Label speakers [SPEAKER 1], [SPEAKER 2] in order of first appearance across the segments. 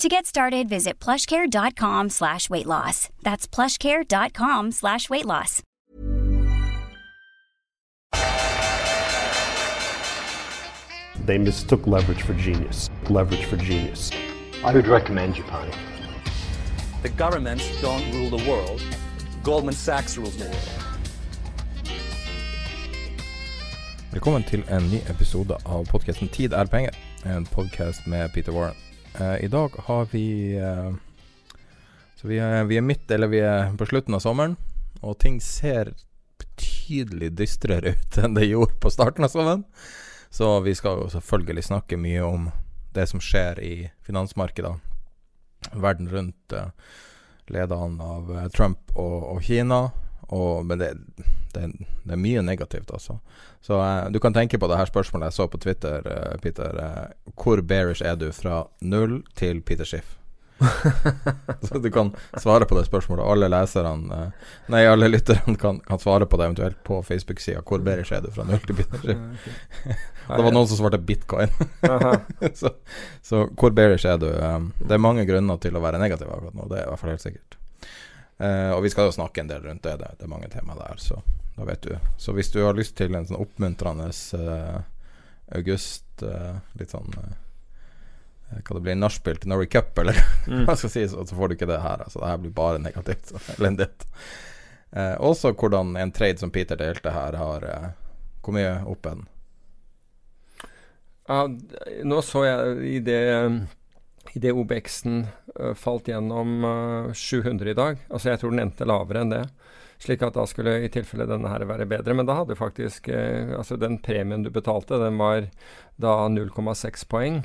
[SPEAKER 1] To get started, visit plushcare.com slash weight loss. That's plushcare.com slash weight loss.
[SPEAKER 2] They mistook leverage for genius. Leverage for genius.
[SPEAKER 3] I would recommend Japan.
[SPEAKER 4] The governments don't rule the world. Goldman Sachs rules the world.
[SPEAKER 5] Velkommen til en ny episode of av podkasten 'Tid er penger', en podkast med Peter Warren. Eh, I dag har vi eh, Så vi er, vi er midt, eller vi er på slutten av sommeren, og ting ser betydelig dystrere ut enn det gjorde på starten av sommeren. Så vi skal jo selvfølgelig snakke mye om det som skjer i finansmarkedene verden rundt, eh, ledet an av Trump og, og Kina. Og, men det, det, det, er mye negativt, altså. Så uh, du kan tenke på det her spørsmålet jeg så på Twitter, uh, Peter. Uh, hvor bearish er du fra null til Peter Schiff? så du kan svare på det spørsmålet. Alle leserne Nei, alle lytterne kan, kan, svare på det eventuelt på Facebook-sida. Hvor bearish er du fra null til Peter Schiff? det var noen som svarte bitcoin. så, så, hvor bearish er du? Um, det er mange grunner til å være negativ akkurat nå, det er i hvert fall helt sikkert. Uh, og vi skal jo snakke en del rundt det. Det, det er mange tema der, så da vet du. Så hvis du har lyst til en sånn oppmuntrende eh, august, eh, litt sånn Hva det blir, nachspiel til Norway Cup, eller mm. hva skal jeg si, så, så, får du ikke det her. Altså, det her blir bare negativt. Elendighet. også hvordan en trade som Peter delte her, har Hvor mye opp en?
[SPEAKER 6] Ja, nå så jeg i det det OBX-en falt gjennom uh, 700 i dag. Altså jeg tror den endte lavere enn det. Slik at da skulle i tilfelle denne her være bedre. Men da hadde faktisk uh, Altså den premien du betalte, den var da 0,6 poeng.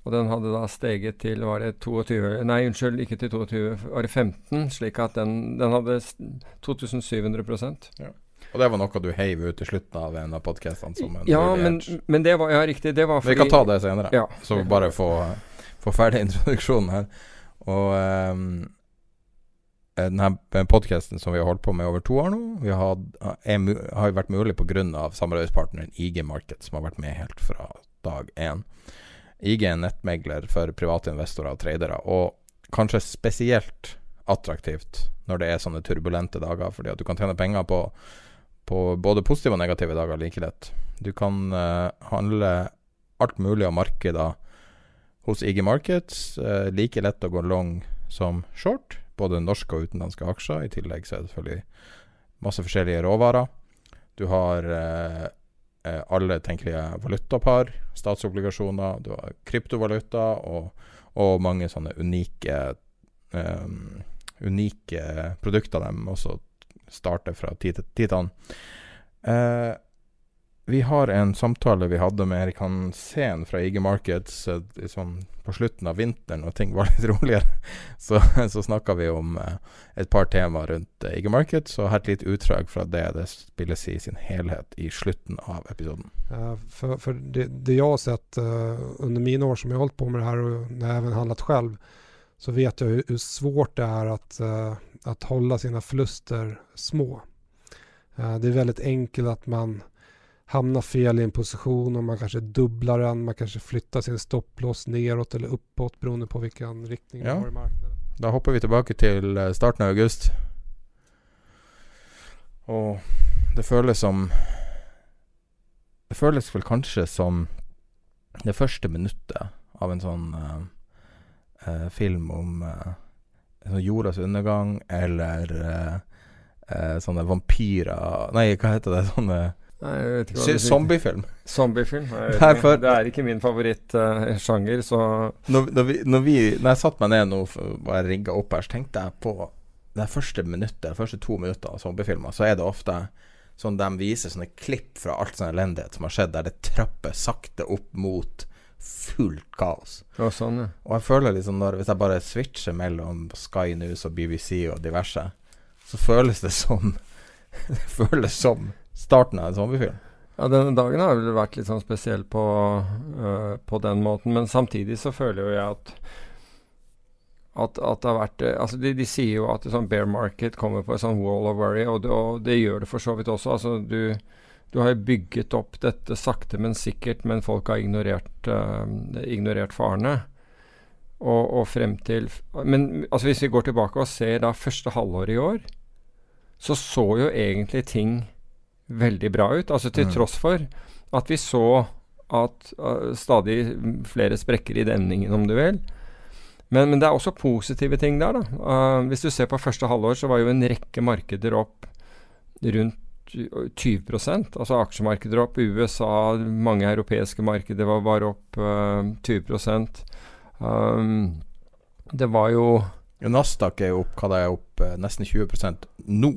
[SPEAKER 6] Og den hadde da steget til var det 22 Nei, unnskyld, ikke til 22, var det 15? Slik at den, den hadde 2700% ja.
[SPEAKER 5] Og det var noe du heiv ut i slutten av en av podkastene?
[SPEAKER 6] Ja, men, men, det var ja, riktig. Det var
[SPEAKER 5] fordi Vi kan ta det senere.
[SPEAKER 6] Ja,
[SPEAKER 5] så bare få få ferdig introduksjonen her. Og um, denne podkasten som vi har holdt på med over to år nå, vi har, har vært mulig pga. samarbeidspartneren IG Market, som har vært med helt fra dag én. IG er nettmegler for private investorer og tradere, og kanskje spesielt attraktivt når det er sånne turbulente dager, fordi at du kan tjene penger på, på både positive og negative dager like lett. Du kan uh, handle alt mulig av markeder hos IG Markets. Eh, like lett å gå long som short, både norske og utenlandske aksjer. I tillegg så er det selvfølgelig masse forskjellige råvarer. Du har eh, eh alle tenkelige valutapar, statsobligasjoner, du har kryptovaluta og, og mange sånne unike um, unike produkter de også starter fra tid til annen. Eh, vi har en samtale vi hadde med Erik Hansen fra IG Markets sånn på slutten av vinteren, og ting var litt roligere. Så, så snakka vi om eh, et par temaer rundt eh, IG Markets, og her et lite utdrag fra det det spilles i sin helhet i slutten av episoden.
[SPEAKER 7] For, for det, det, jeg har sett under mine år som jeg har holdt på med det her, og når jeg har handlet selv, så vet jeg hvor svårt det er uh, holde sine forluster små. det er veldig enkelt at man hamnar fel i en position och man kanske dubblar den, man kanske flyttar sin stopplås neråt eller uppåt beroende på vilken riktning
[SPEAKER 5] ja.
[SPEAKER 7] man har i marknaden.
[SPEAKER 5] Da hopper vi tilbake til eh, starten av august. Og det føles som Det føles vel kanskje som det første minuttet av en sånn uh, uh, film om uh, jordas undergang, eller sånne vampyrer Nei, hva heter det? Sånne
[SPEAKER 6] Nei.
[SPEAKER 5] Zombiefilm.
[SPEAKER 6] Zombiefilm? Nei,
[SPEAKER 5] for-
[SPEAKER 6] Det er ikke min favorittsjanger, så
[SPEAKER 5] Når, når, vi, når, vi, når jeg satte meg ned nå og jeg rigga opp her, så tenkte jeg på det første minuttet, de første to minutter av zombiefilmer, så er det ofte sånn de viser sånne klipp fra alt sånn elendighet som har skjedd, der det trapper sakte opp mot fullt kaos.
[SPEAKER 6] og sånn, ja.
[SPEAKER 5] Og jeg føler liksom når Hvis jeg bare switcher mellom Sky News og BBC og diverse, så føles det som Det føles som starten av en zombiefilm.
[SPEAKER 6] Ja, denne dagen har vel vært litt sånn spesiell på, øh, på den måten, men samtidig så føler jo jeg at at, at det har vært øh, Altså, de, de sier jo at sånn bear market kommer på en sånn wall of worry, og det, og det gjør det for så vidt også. Altså, du, du har jo bygget opp dette sakte, men sikkert, men folk har ignorert, øh, ignorert farene. Og, og frem til Men altså, hvis vi går tilbake og ser da første halvår i år, så så jo egentlig ting veldig bra ut. Altså til
[SPEAKER 5] Mm.
[SPEAKER 6] tross for at vi så at uh, stadig flere sprekker i demningen, om du vil. Men, men det er også positive ting der, da. Uh, hvis du ser på første halvår, så var jo en rekke markeder opp rundt 20% Altså aksjemarkeder opp. USA, mange europeiske markeder var, bare opp uh, 20 um, Det var jo
[SPEAKER 5] Nasdaq er jo opp, hva det er opp eh, nesten 20% nå,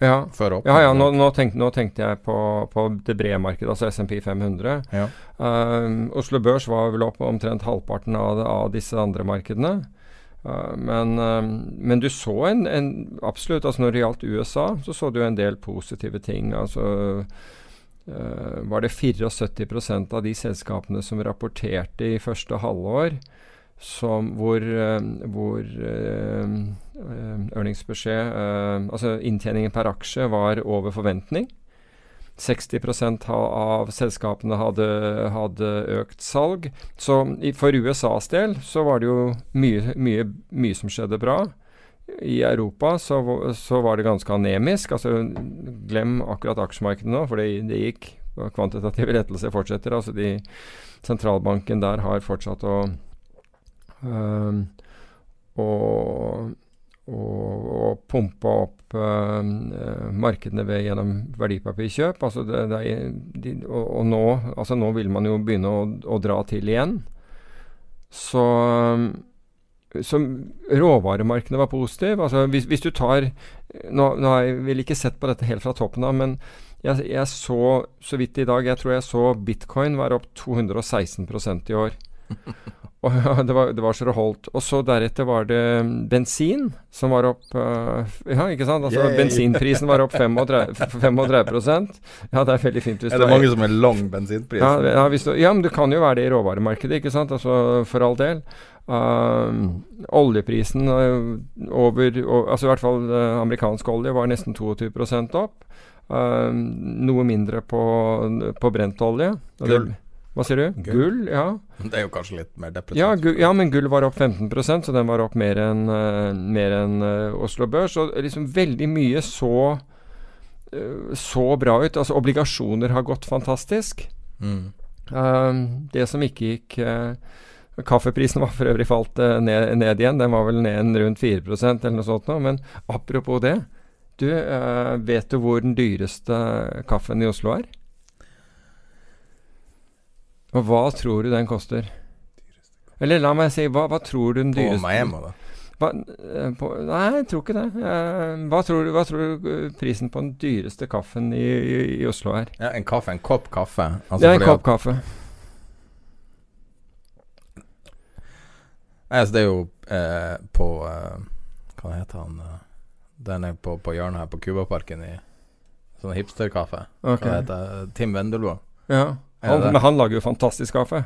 [SPEAKER 6] Ja. Ja, ja, nå, nå, tenkte, nå tenkte jeg på, på det brede markedet, altså SMP 500.
[SPEAKER 5] Ja.
[SPEAKER 6] Um, Oslo Børs var vel opp omtrent halvparten av, av disse andre markedene. Uh, men, um, men du så en, en Absolutt. altså Når det gjaldt USA, så så du en del positive ting. altså uh, var det 74% av de selskapene som rapporterte i første halvår, som, hvor, eh, hvor eh, eh, eh, Altså inntjeningen per aksje var over forventning. 60 ha- av selskapene hadde, hadde økt salg. Så for USAs del så var det jo mye, mye, mye som skjedde bra. I Europa så, så var det ganske anemisk. altså Glem akkurat aksjemarkedet nå, for det, det gikk. Kvantitative lettelser fortsetter. altså de Sentralbanken der har fortsatt å og, og, og pumpe opp ehm, eh, markedene ved, gjennom verdipapirkjøp. Altså det, det er, de, og, og nå, altså nå vil man jo begynne å, å dra til igjen. Så, så råvaremarkedene var positive. Altså hvis, hvis du tar Nå, nå har jeg vel ikke sett på dette helt fra toppen av, men jeg, jeg så så vidt i dag Jeg tror jeg så bitcoin være opp 216% i år. Og det var, det var så det holdt. Og så deretter var det bensin som var opp uh, Ja, ikke sant? Altså
[SPEAKER 5] Yay.
[SPEAKER 6] bensinprisen var opp 35, 35 Ja, det er veldig fint hvis
[SPEAKER 5] Er
[SPEAKER 6] du
[SPEAKER 5] det mange som er lang bensinpris?
[SPEAKER 6] ja, ja, du, ja, men det kan jo være det i råvaremarkedet, ikke sant? Altså, for all del. Uh, oljeprisen uh, over Altså i hvert fall øh, amerikansk olje var nesten 22 opp. Um, noe mindre på, på brentolje. Og det-
[SPEAKER 5] Gull.
[SPEAKER 6] Hva sier du?
[SPEAKER 5] Gull.
[SPEAKER 6] Gull, ja.
[SPEAKER 5] Det er jo kanskje litt mer depressivt.
[SPEAKER 6] Ja, ja, men gull var opp 15% så den var opp mer enn eh, mer enn, eh, Oslo Børs. Og liksom veldig mye så eh, så bra ut. Altså obligasjoner har gått fantastisk.
[SPEAKER 5] Mm.
[SPEAKER 6] Um, det som ikke gikk uh, Kaffeprisen var for øvrig falt uh, ned, ned igjen. Den var vel ned en rundt 4% eller noe sånt nå. Men apropos det. Du, uh, vet du hvor den dyreste kaffen i Oslo er? Og hva tror du den koster? Eller la meg si, hva, hva tror du den
[SPEAKER 5] På
[SPEAKER 6] dyreste
[SPEAKER 5] Miami, da.
[SPEAKER 6] hva, eh, på, Nei, jeg tror ikke det. Eh, hva, tror du, hva tror du eh, prisen på den dyreste kaffen i, i, i Oslo er?
[SPEAKER 5] Ja, en kaffe, en kopp kaffe. Altså,
[SPEAKER 6] er en kopp kaffe.
[SPEAKER 5] Nei, altså, det er jo eh, på eh, Hva heter han Den er på, på hjørnet her på Cubaparken i sånn hipsterkaffe.
[SPEAKER 6] Ok.
[SPEAKER 5] Hva heter? Tim Wendelboe.
[SPEAKER 6] Ja. Han, men han lager jo fantastisk kaffe.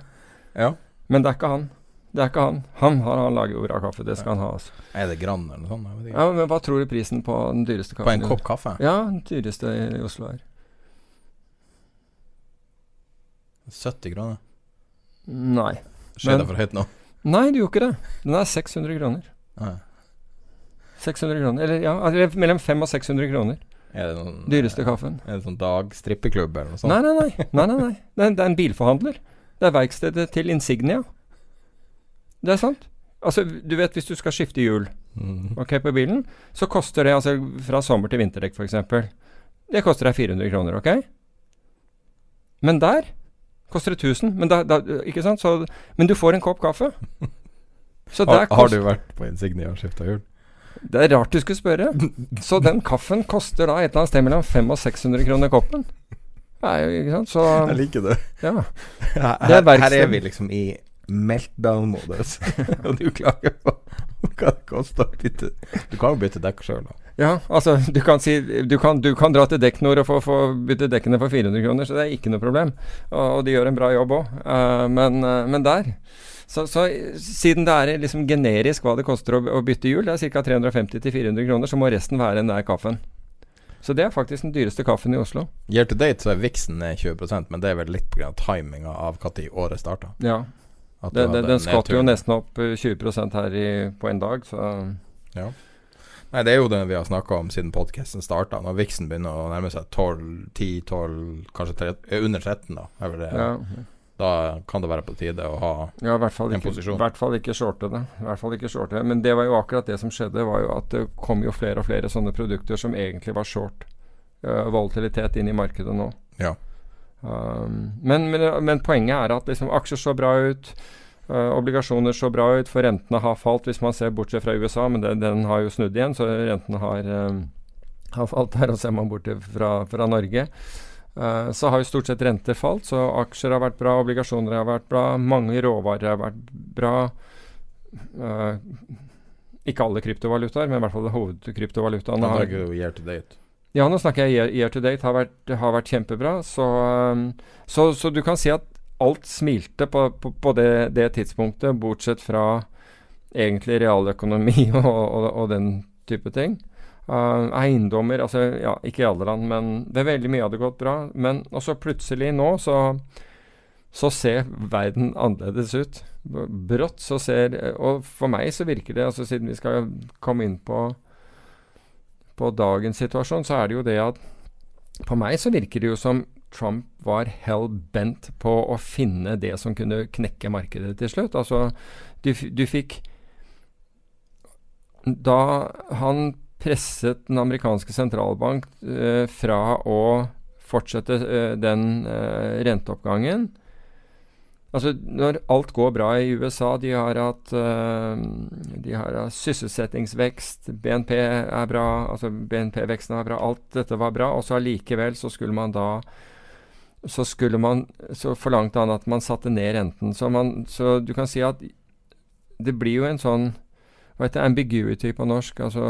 [SPEAKER 5] Ja.
[SPEAKER 6] Men det er ikke han. Det er ikke han. Han, han, han lager jo bra kaffe. Det skal han ha. Altså.
[SPEAKER 5] Er det Gran eller noe sånt?
[SPEAKER 6] Ja, men Hva tror du prisen på den dyreste kaffen
[SPEAKER 5] På en kopp kaffe?
[SPEAKER 6] Ja, den dyreste i Oslo er.
[SPEAKER 5] 70 kroner?
[SPEAKER 6] Nei.
[SPEAKER 5] Skjer det for høyt nå?
[SPEAKER 6] Nei, det gjorde ikke det. Den er 600 kroner.
[SPEAKER 5] Nei.
[SPEAKER 6] 600 kroner. Eller ja, altså, mellom 500 og 600 kroner.
[SPEAKER 5] Det noen
[SPEAKER 6] Dyreste kaffen.
[SPEAKER 5] Er det sånn dagstrippeklubb eller noe sånt?
[SPEAKER 6] Nei, nei, nei. nei, nei, nei. Det, er, det er en bilforhandler. Det er verkstedet til Insignia. Det er sant. Altså, du vet hvis du skal skifte hjul
[SPEAKER 5] Mm.
[SPEAKER 6] ok, på bilen, så koster det altså fra sommer til vinterdekk f.eks. Det koster deg 400 kroner, ok? Men der koster det 1000. Men, da, da, ikke sant? Så, men du får en kopp kaffe.
[SPEAKER 5] Har, har du vært på Insignia og skifta hjul?
[SPEAKER 6] Det er rart du skulle spørre. Så den kaffen koster da et eller annet sted mellom 500 og 600 kroner koppen. Nei, ikke sant? Så
[SPEAKER 5] Jeg liker det.
[SPEAKER 6] ja.
[SPEAKER 5] Her,
[SPEAKER 6] Det er
[SPEAKER 5] her, er vi liksom i meltdown-modus. og du klager på hva det koster å bytte Du kan jo bytte dekk sjøl, da.
[SPEAKER 6] Ja, altså du kan si Du kan, du kan dra til Dekknor og få, få bytte dekkene for 400 kroner, så det er ikke noe problem. Og, og de gjør en bra jobb òg. men, uh, men der så, så siden det er liksom generisk hva det koster å, å bytte hjul, det er ca. 350-400 kroner, så må resten være den der kaffen. Så det er faktisk den dyreste kaffen i Oslo.
[SPEAKER 5] Year to date så er viksen ned 20% men det er vel litt pga. timinga av når året starta.
[SPEAKER 6] Ja, det, det, Den skvatt jo nesten opp eh, 20% her i, på en dag, så
[SPEAKER 5] Ja. Nei, det er jo det vi har snakka om siden podkasten starta. Når viksen begynner å nærme seg 12, 10, 12, kanskje 13, eh, under 13, da. Er vel det.
[SPEAKER 6] ja.
[SPEAKER 5] Da kan det være på tide å ha
[SPEAKER 6] Ja,
[SPEAKER 5] En
[SPEAKER 6] ikke,
[SPEAKER 5] posisjon.
[SPEAKER 6] i hvert fall ikke shorte det. I hvert fall ikke shorte det. Men det var jo akkurat det som skjedde, var jo at det kom jo flere og flere sånne produkter som egentlig var short. Uh, volatilitet inn i markedet nå.
[SPEAKER 5] Ja.
[SPEAKER 6] Um, men, men, men poenget er at liksom, aksjer så bra ut. Uh, obligasjoner så bra ut, for rentene har falt, hvis man ser bortsett fra USA. Men det, den har jo snudd igjen, så rentene har, um, har falt Der Og ser man bort fra, fra Norge, eh, så har jo stort sett renter falt. Så aksjer har vært bra, obligasjoner har vært bra, mange råvarer har vært bra. Uh, ikke alle kryptovalutaer, men i hvert fall hovedkryptovalutaene.
[SPEAKER 5] Nå
[SPEAKER 6] har-
[SPEAKER 5] er year to date.
[SPEAKER 6] ja, nå snakker jeg year, year to date. Har vært, har vært kjempebra. Så, um, så, så du kan si at alt smilte på, på, på det, det tidspunktet, bortsett fra egentlig realøkonomi og, og, og den type ting. Uh, eiendommer altså ja, Ikke i alle land, men det er veldig mye hadde gått bra. Men også plutselig nå så, så ser verden annerledes ut. Brått så ser Og for meg så virker det, altså siden vi skal komme inn på på dagens situasjon, så er det jo det at På meg så virker det jo som Trump var hell bent på å finne det som kunne knekke markedet til slutt. Altså, du, du fikk Da han presset den amerikanske sentralbank eh, fra å fortsette eh, den eh, renteoppgangen Altså, når alt går bra i USA, de har hatt eh, De har sysselsettingsvekst, BNP er bra, altså BNP-veksten er bra, alt dette var bra, og så allikevel så skulle man da så man Så forlangte han at man satte ned renten. Så, man, så du kan si at det blir jo en sånn Hva heter ambiguity på norsk? Altså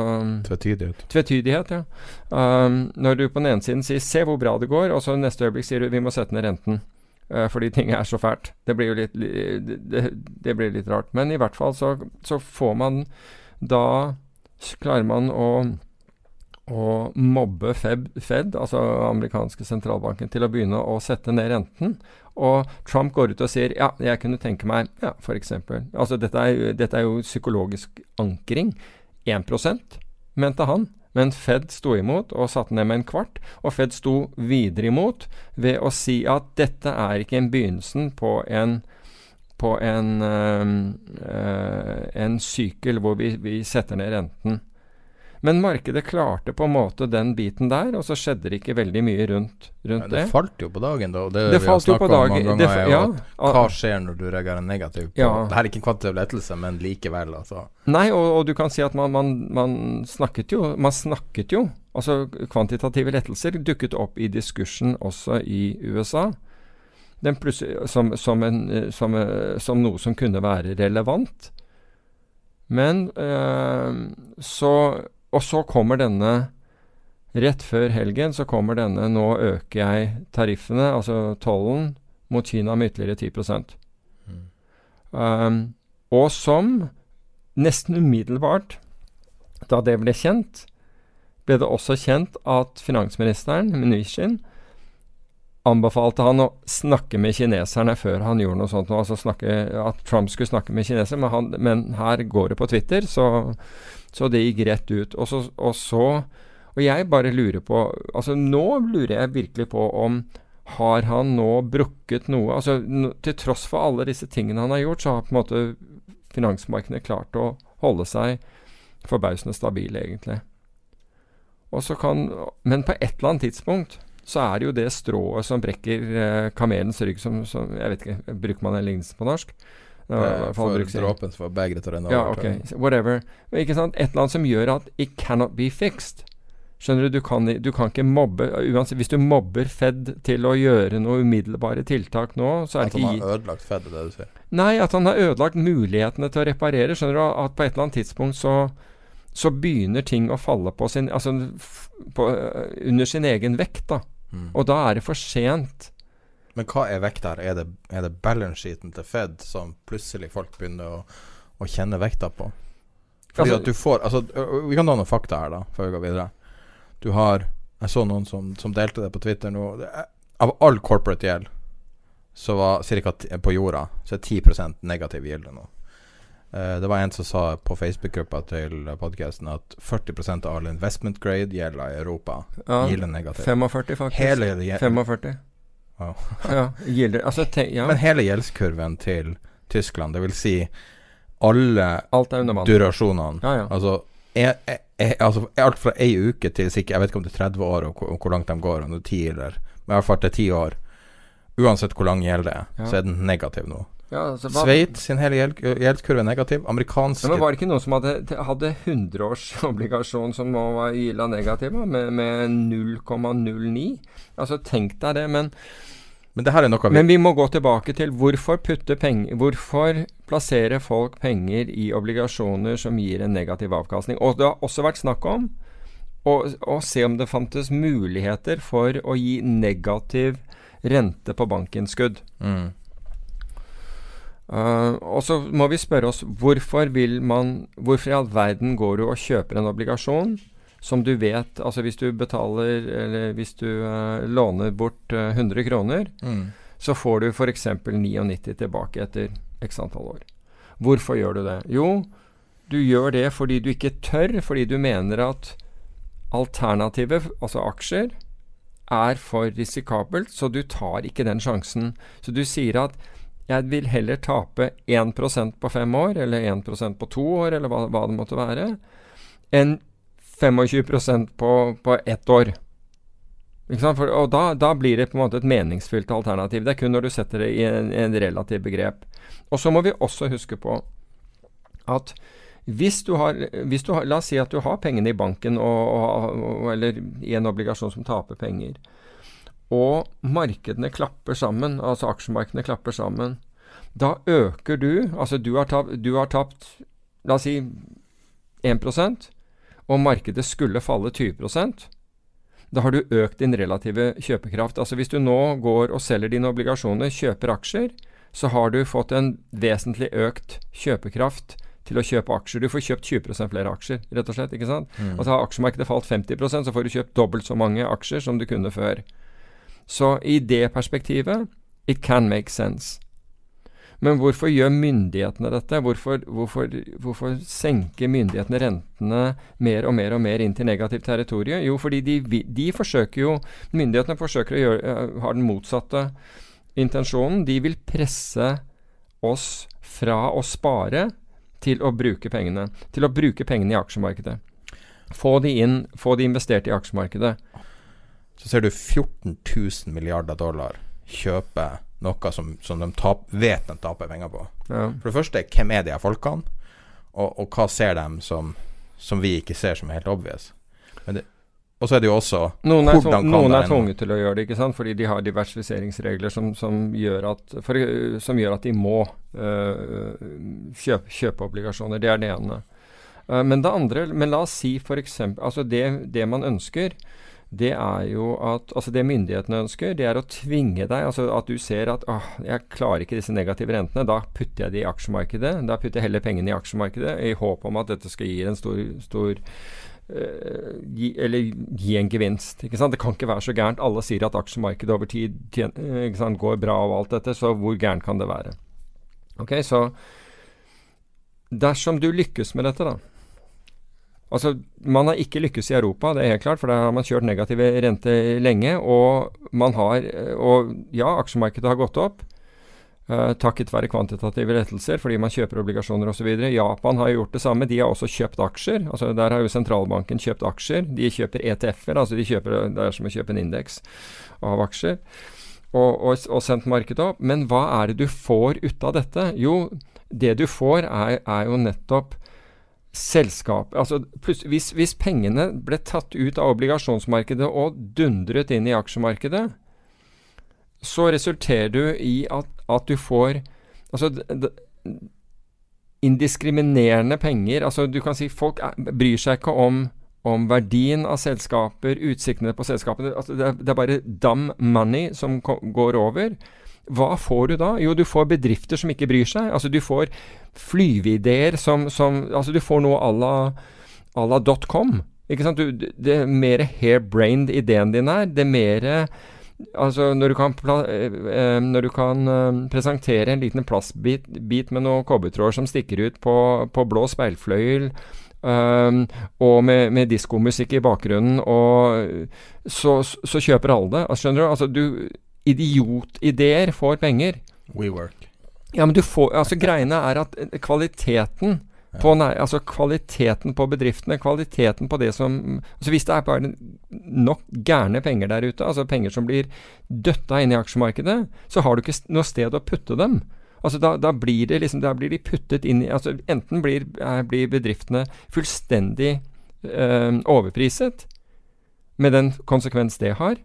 [SPEAKER 5] Tvetydighet.
[SPEAKER 6] Tvetydighet, ja. Um, når du på den ene siden sier 'se hvor bra det går', og så neste øyeblikk sier du 'vi må sette ned renten'. eh, fordi ting er så fælt. Det blir jo litt, det, det, det blir litt rart. Men i hvert fall så, så får man Da klarer man å å mobbe Fed, Fed, altså amerikanske sentralbanken, til å begynne å sette ned renten. Og Trump går ut og sier ja, jeg kunne tenke meg ja, f.eks. Altså dette er, dette er jo psykologisk ankring. 1% mente han. Men Fed sto imot og satte ned med en kvart. Og Fed sto videre imot ved å si at dette er ikke en begynnelsen på en på en, øh, øh, en sykkel hvor vi, vi setter ned renten. Men markedet klarte på en måte den biten der, og så skjedde det ikke veldig mye rundt,
[SPEAKER 5] Ja,
[SPEAKER 6] rundt
[SPEAKER 5] det
[SPEAKER 6] det.
[SPEAKER 5] falt jo på dagen, da. Det,
[SPEAKER 6] Det
[SPEAKER 5] vi
[SPEAKER 6] falt jo på dagen. det
[SPEAKER 5] ganger, er jo
[SPEAKER 6] ja,
[SPEAKER 5] hva skjer når du reagerer negativt på
[SPEAKER 6] Ja.
[SPEAKER 5] Det her er ikke en kvantitativ lettelse, men likevel, altså.
[SPEAKER 6] Nei, og, og du kan si at man, man, man snakket jo Man snakket jo Altså kvantitative lettelser dukket opp i diskursen også i USA. Den som, som, en, som, som noe som kunne være relevant. Men øh, så Og så kommer denne Rett før helgen så kommer denne Nå øker jeg tariffene, altså tollen, mot Kina med ytterligere 10 Um, og som nesten umiddelbart, da det ble kjent, ble det også kjent at finansministeren, Mnuchin, anbefalte han å snakke med kineserne før han gjorde noe sånt. Altså snakke, at Trump skulle snakke med kineserne, men, men her går det på Twitter, så, så det gikk rett ut. Og så, og så Og jeg bare lurer på Altså nå lurer jeg virkelig på om har han nå brukket noe Altså no, Til tross for alle disse tingene han har gjort, så har på en måte finansmarkedene klart å holde seg forbausende stabile, egentlig. Og så kan, men på et eller annet tidspunkt så er det jo det strået som brekker eh, kamelens rygg som, som, Jeg vet ikke, bruker man den lignelsen på norsk? Ja, i
[SPEAKER 5] for
[SPEAKER 6] bruker-
[SPEAKER 5] dråpen som begeret til å renne
[SPEAKER 6] ja,
[SPEAKER 5] over.
[SPEAKER 6] ok. Whatever. Ikke sant? Et eller annet som gjør at it cannot be fixed. Skjønner du? Du kan, du kan ikke mobbe uansett, Hvis du mobber Fed til å gjøre noe umiddelbare tiltak nå, så er
[SPEAKER 5] At han har ødelagt Fed, er det du sier.
[SPEAKER 6] Nei, at han har ødelagt mulighetene til å reparere. Skjønner du? At på et eller annet tidspunkt så, så begynner ting å falle på sin Altså på, øh, under sin egen vekt, da.
[SPEAKER 5] Mm.
[SPEAKER 6] Og da er det for sent.
[SPEAKER 5] Men hva er vekt her? Er det, er det balance sheeten til Fed som plutselig folk begynner å, å kjenne vekta på? Fordi
[SPEAKER 6] Altså-
[SPEAKER 5] at du får Altså, ø- ø- vi kan ta noen fakta her, da, før vi går videre. Du har Jeg så noen som, som delte det på Twitter nå. Av all corporate gjeld, så var ca. på jorda, så er 10% negativ gilde nå. Eh, det var en som sa på Facebook-gruppa til podkasten at 40 av all investment grade-gjelda i Europa
[SPEAKER 6] Ja,
[SPEAKER 5] gilder negativ.
[SPEAKER 6] 45, faktisk.
[SPEAKER 5] Hele
[SPEAKER 6] 45.
[SPEAKER 5] Wow.
[SPEAKER 6] Ja, gilder Altså, te, ja.
[SPEAKER 5] Men hele gjeldskurven til Tyskland, det vil si alle durasjonene
[SPEAKER 6] Ja.
[SPEAKER 5] Altså, er, er, er, altså alt fra ei uke til sikkert Jeg vet ikke om det er 30 år, og og hvor langt de går, om det er 10 eller Men i hvert fall til 10 år. Uansett hvor lang gjeld det er, så er den negativ nå.
[SPEAKER 6] Ja altså,
[SPEAKER 5] Sveits sin hele gjeld, gjeldskurve er negativ. Amerikanske
[SPEAKER 6] Ja, men Var det ikke noen som hadde, hadde 100-årsobligasjon som nå var gilda negativ, med, med 0,09? Altså, tenk deg det. Men,
[SPEAKER 5] Men vi
[SPEAKER 6] men vi må gå tilbake til hvorfor penger Hvorfor plasserer folk penger i obligasjoner som gir en negativ avkastning? Og det har også vært snakk om å, å se om det fantes muligheter for å gi negativ rente på bankinnskudd.
[SPEAKER 5] mm.
[SPEAKER 6] Uh, og så må vi spørre oss hvorfor vil man Hvorfor i all verden går du og kjøper en obligasjon som du vet Altså hvis du betaler Eller hvis du uh, låner bort uh, 100 kroner,
[SPEAKER 5] Mm.
[SPEAKER 6] så får du f.eks. 99 tilbake etter x antall år. Hvorfor gjør du det? Jo, du gjør det fordi du ikke tør, fordi du mener at alternativet, altså aksjer, er for risikabelt, så du tar ikke den sjansen. Så du sier at jeg vil heller tape 1% på fem år, eller 1% på to år, eller hva, hva det måtte være, enn 25 på, på ett år. For, og da, da blir det på en måte et meningsfylt alternativ. Det er kun når du setter det i en, en relativ begrep. Og så må vi også huske på at hvis du har, hvis du har La oss si at du har pengene i banken, og, og, eller i en obligasjon som taper penger, og markedene klapper sammen, altså aksjemarkedene klapper sammen, da øker du Altså du har tapt, du har tapt la oss si 1 og markedet skulle falle 20% da har du økt din relative kjøpekraft. Altså Hvis du nå går og selger dine obligasjoner, kjøper aksjer, så har du fått en vesentlig økt kjøpekraft til å kjøpe aksjer. Du får kjøpt 20% flere aksjer, rett og slett. ikke sant?
[SPEAKER 5] Mm.
[SPEAKER 6] Altså Har aksjemarkedet falt 50% så får du kjøpt dobbelt så mange aksjer som du kunne før. Så i det perspektivet it can make sense. Men hvorfor gjør myndighetene dette? Hvorfor, hvorfor, hvorfor senker myndighetene rentene mer og mer og mer inn til negativt territorium? Jo, fordi de, de forsøker jo Myndighetene forsøker å gjøre, øh, har den motsatte intensjonen. De vil presse oss fra å spare til å bruke pengene. Til å bruke pengene i aksjemarkedet. Få de inn, få de investert i aksjemarkedet.
[SPEAKER 5] Så ser du 14 000 milliarder dollar kjøpe noe som, som de tap, vet de taper penger på.
[SPEAKER 6] Ja.
[SPEAKER 5] For det første, hvem er de her folkene? Og, og hva ser de som, som vi ikke ser, som helt obvious? Men det, og så er det jo også
[SPEAKER 6] Noen er, tvung, noen er tvunget til å gjøre det, ikke sant? fordi de har diversifiseringsregler som, som, gjør, at, for, som gjør at de må øh, kjøpe, kjøpe obligasjoner. Det er det ene. Uh, men det andre Men la oss si f.eks. Altså det, det man ønsker, det er jo at Altså det myndighetene ønsker, det er å tvinge deg Altså at du ser at åh, jeg klarer ikke disse negative rentene. Da putter jeg det i aksjemarkedet. Da putter jeg heller pengene i aksjemarkedet i håp om at dette skal gi en stor, stor eh, gi, eller gi en gevinst. Ikke sant? Det kan ikke være så gærent. Alle sier at aksjemarkedet over tid tjen, eh, sant, går bra og alt dette, så hvor gærent kan det være? Ok, så Dersom du lykkes med dette, da Altså, Man har ikke lykkes i Europa, det er helt klart, for der har man kjørt negative rente lenge. Og man har Og ja, aksjemarkedet har gått opp. Uh, takket være kvantitative lettelser, fordi man kjøper obligasjoner osv. Japan har gjort det samme. De har også kjøpt aksjer. altså Der har jo sentralbanken kjøpt aksjer. De kjøper ETF-er. altså de kjøper, Det er som å kjøpe en indeks av aksjer. Og, og, og, sendt markedet opp. Men hva er det du får ut av dette? Jo, det du får, er, er jo nettopp selskap altså hvis, hvis pengene ble tatt ut av obligasjonsmarkedet og dundret inn i aksjemarkedet, så resulterer du i at at du får Altså indiskriminerende penger. Altså du kan si folk er, bryr seg ikke om, om verdien av selskaper, utsiktene på selskapene. Altså det, det er bare dam money som går over. Hva får du da? Jo, du får bedrifter som ikke bryr seg. Altså Du får flyveideer som, som Altså du får noe à la, dotcom. Ikke sant? Du, det mer hair-brained ideen din er, det mer Altså, når du kan, eh, eh, når du kan eh, presentere en liten plastbit bit med noen kobbertråder som stikker ut på, på blå speilfløyel, um, og med, med diskomusikk i bakgrunnen, og så, så, kjøper alle det. Altså, skjønner du? Altså, du Idiotideer får penger.
[SPEAKER 5] WeWork.
[SPEAKER 6] Ja, men du får Altså, greiene er at kvaliteten på, nei, altså kvaliteten på bedriftene, kvaliteten på det som altså Hvis det er bare nok gærne penger der ute, altså penger som blir døtta inn i aksjemarkedet, så har du ikke noe sted å putte dem. Altså da, da, blir det liksom, da blir de puttet inn i altså Enten blir, er, blir bedriftene fullstendig øh, overpriset, med den konsekvens det har.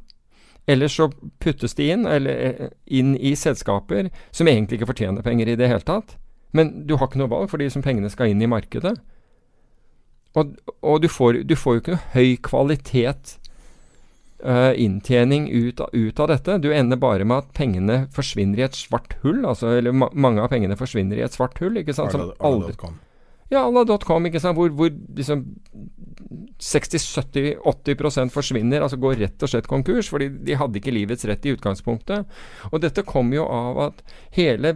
[SPEAKER 6] Eller så puttes de inn, eller, eh, inn i selskaper som egentlig ikke fortjener penger i det hele tatt. Men du har ikke noe valg, fordi som pengene skal inn i markedet. Og, og du, får, du, får, jo ikke noe høy kvalitet uh, inntjening ut, ut, av dette. Du ender bare med at pengene forsvinner i et svart hull. Altså, eller ma mange av pengene forsvinner i et svart hull. ikke sant? Som aldri, ja, alla.com, ikke sant? Hvor, hvor liksom 60-70-80% forsvinner, altså går rett og slett konkurs, fordi de hadde ikke livets rett i utgangspunktet. Og dette kom jo av at hele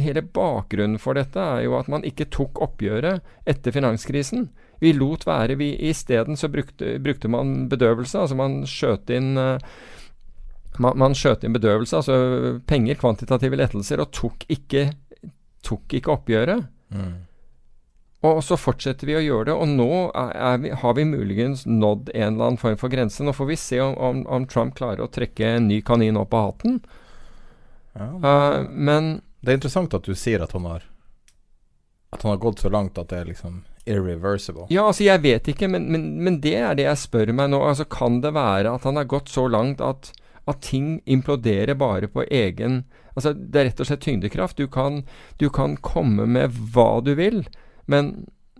[SPEAKER 6] hele bakgrunnen for dette er jo at man ikke tok oppgjøret etter finanskrisen. Vi lot være. vi Isteden så brukte, brukte, man bedøvelse. Altså man skjøt inn uh, man, man skjøt inn bedøvelse, altså penger, kvantitative lettelser, og tok ikke, tok ikke oppgjøret. Mm. Og så fortsetter vi å gjøre det, og nå vi, har vi muligens nådd en eller annen form for grense. Nå får vi se om, om, om Trump klarer å trekke en ny kanin opp av hatten. Ja, uh, men
[SPEAKER 5] det er interessant at du sier at han har At han har gått så langt at det er liksom irreversible.
[SPEAKER 6] Ja, altså jeg vet ikke, men, men, men det er det jeg spør meg nå. Altså Kan det være at han har gått så langt at, at ting imploderer bare på egen Altså Det er rett og slett tyngdekraft. Du kan, du kan komme med hva du vil, men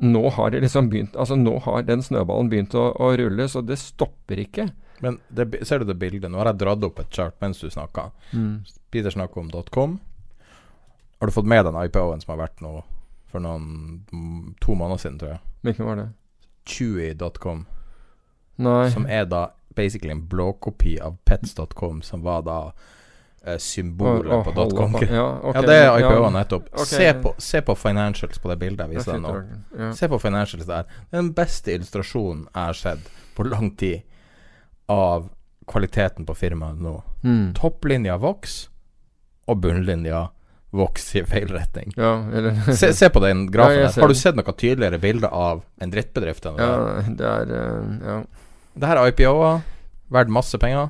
[SPEAKER 6] nå har det liksom begynt Altså nå har den snøballen begynt å, å rulle, så det stopper ikke.
[SPEAKER 5] Men det, ser du det bildet? Nå har jeg dratt opp et chart mens du snakka. Mm. Peter snakker om .com. Har du fått med den IPO-en som har vært nå for noen to måneder siden, tror jeg?
[SPEAKER 6] Hvilken var det?
[SPEAKER 5] Chewy.com.
[SPEAKER 6] Nei.
[SPEAKER 5] Som er da basically en blåkopi av pets.com, som var da symbolet oh, oh, på dotcom.
[SPEAKER 6] Ja, okay,
[SPEAKER 5] ja, det er IPO-en ja. nettopp. Okay. Se, på, se, på, financials på det bildet jeg viser deg nå. Ja. Se på financials der. Det er den beste illustrasjonen jeg har sett på lang tid av kvaliteten på firmaet nå. Mm. Topplinja Vox og bunnlinja vokser i feil retning.
[SPEAKER 6] Ja, eller,
[SPEAKER 5] se, se, på den grafen. Ja, Har du sett noe tydeligere bilde av en drittbedrift enn
[SPEAKER 6] det ja, det er uh, Ja.
[SPEAKER 5] Det her er IPO-er, verdt masse penger.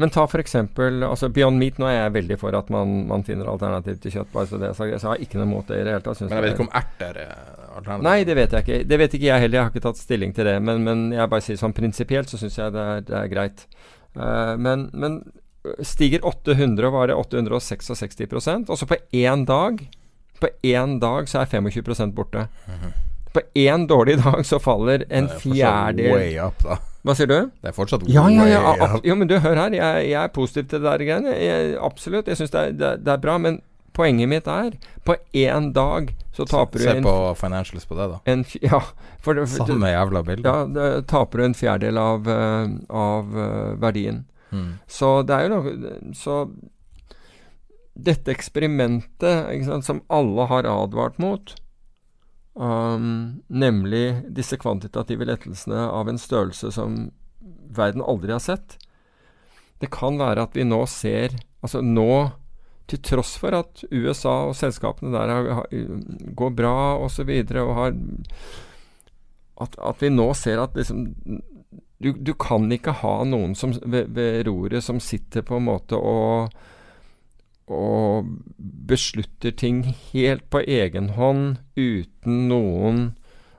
[SPEAKER 6] Men ta f.eks. Altså Beyond Meat. Nå er jeg veldig for at man, man finner alternativ til kjøtt. Bare så det så jeg har ikke noe mot det i det hele tatt.
[SPEAKER 5] Men jeg vet ikke om erter er alternativ?
[SPEAKER 6] Nei, det vet jeg ikke. Det vet ikke jeg heller. Jeg har ikke tatt stilling til det. Men, men jeg bare sier sånn prinsipielt så syns jeg det er, det er greit. Uh, men, men stiger 800, var det 866 og så på én dag På én dag så er 25 borte. Mm -hmm. På én dårlig dag så faller en fjerdedel
[SPEAKER 5] Way up, da.
[SPEAKER 6] Hva sier du?
[SPEAKER 5] Det er fortsatt
[SPEAKER 6] ja, ja, ja, ja. Jo, men du, hør her. Jeg, jeg er positiv til det der greiene. Jeg, absolutt. Jeg syns det, det, det, er bra. Men poenget mitt er på én dag så taper
[SPEAKER 5] se,
[SPEAKER 6] du
[SPEAKER 5] en Se på financials på det, da.
[SPEAKER 6] En, ja,
[SPEAKER 5] for, for, Samme jævla bilde.
[SPEAKER 6] Ja, det, taper du en fjerdedel av, uh, av uh, verdien. Mm. Så det er jo noe Så dette eksperimentet sant, som alle har advart mot, um, nemlig disse kvantitative lettelsene av en størrelse som verden aldri har sett Det kan være at vi nå ser Altså nå til tross for at USA og selskapene der har, går bra osv., og, så videre, og har at, at, vi nå ser at liksom du, du, kan ikke ha noen som, ved, ved, roret som sitter på en måte og, og beslutter ting helt på egen hånd uten noen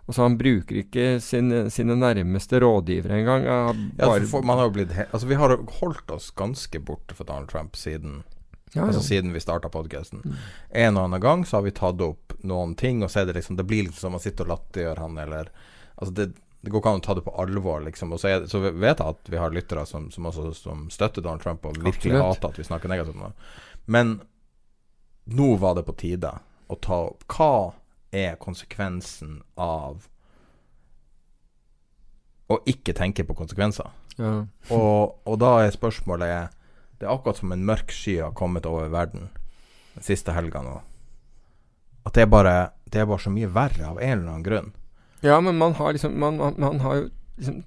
[SPEAKER 6] Altså Han bruker ikke sine, sine nærmeste rådgivere engang.
[SPEAKER 5] Ja, for, man har jo blitt altså Vi har holdt oss ganske borte for Donald Trump siden ja, altså siden vi starta podkasten. Mm. En og annen gang så har vi tatt opp noen ting, og så er det liksom Det blir liksom som å sitte og latterliggjøre han, eller Altså det, det går ikke an å ta det på alvor, liksom. Og så, er, så vet jeg at vi har lyttere som, som, også, som støtter Donald Trump og virkelig Absolutt. hater at vi snakker negativt om det. Men nå var det på tide å ta opp Hva er konsekvensen av å ikke tenke på konsekvenser? Ja. og, og, da er spørsmålet Det er akkurat som en mørk sky har kommet over verden den siste helga nå. At det er, bare, det er bare så mye verre av en eller annen grunn.
[SPEAKER 6] Ja, men man har liksom Man, man, har jo liksom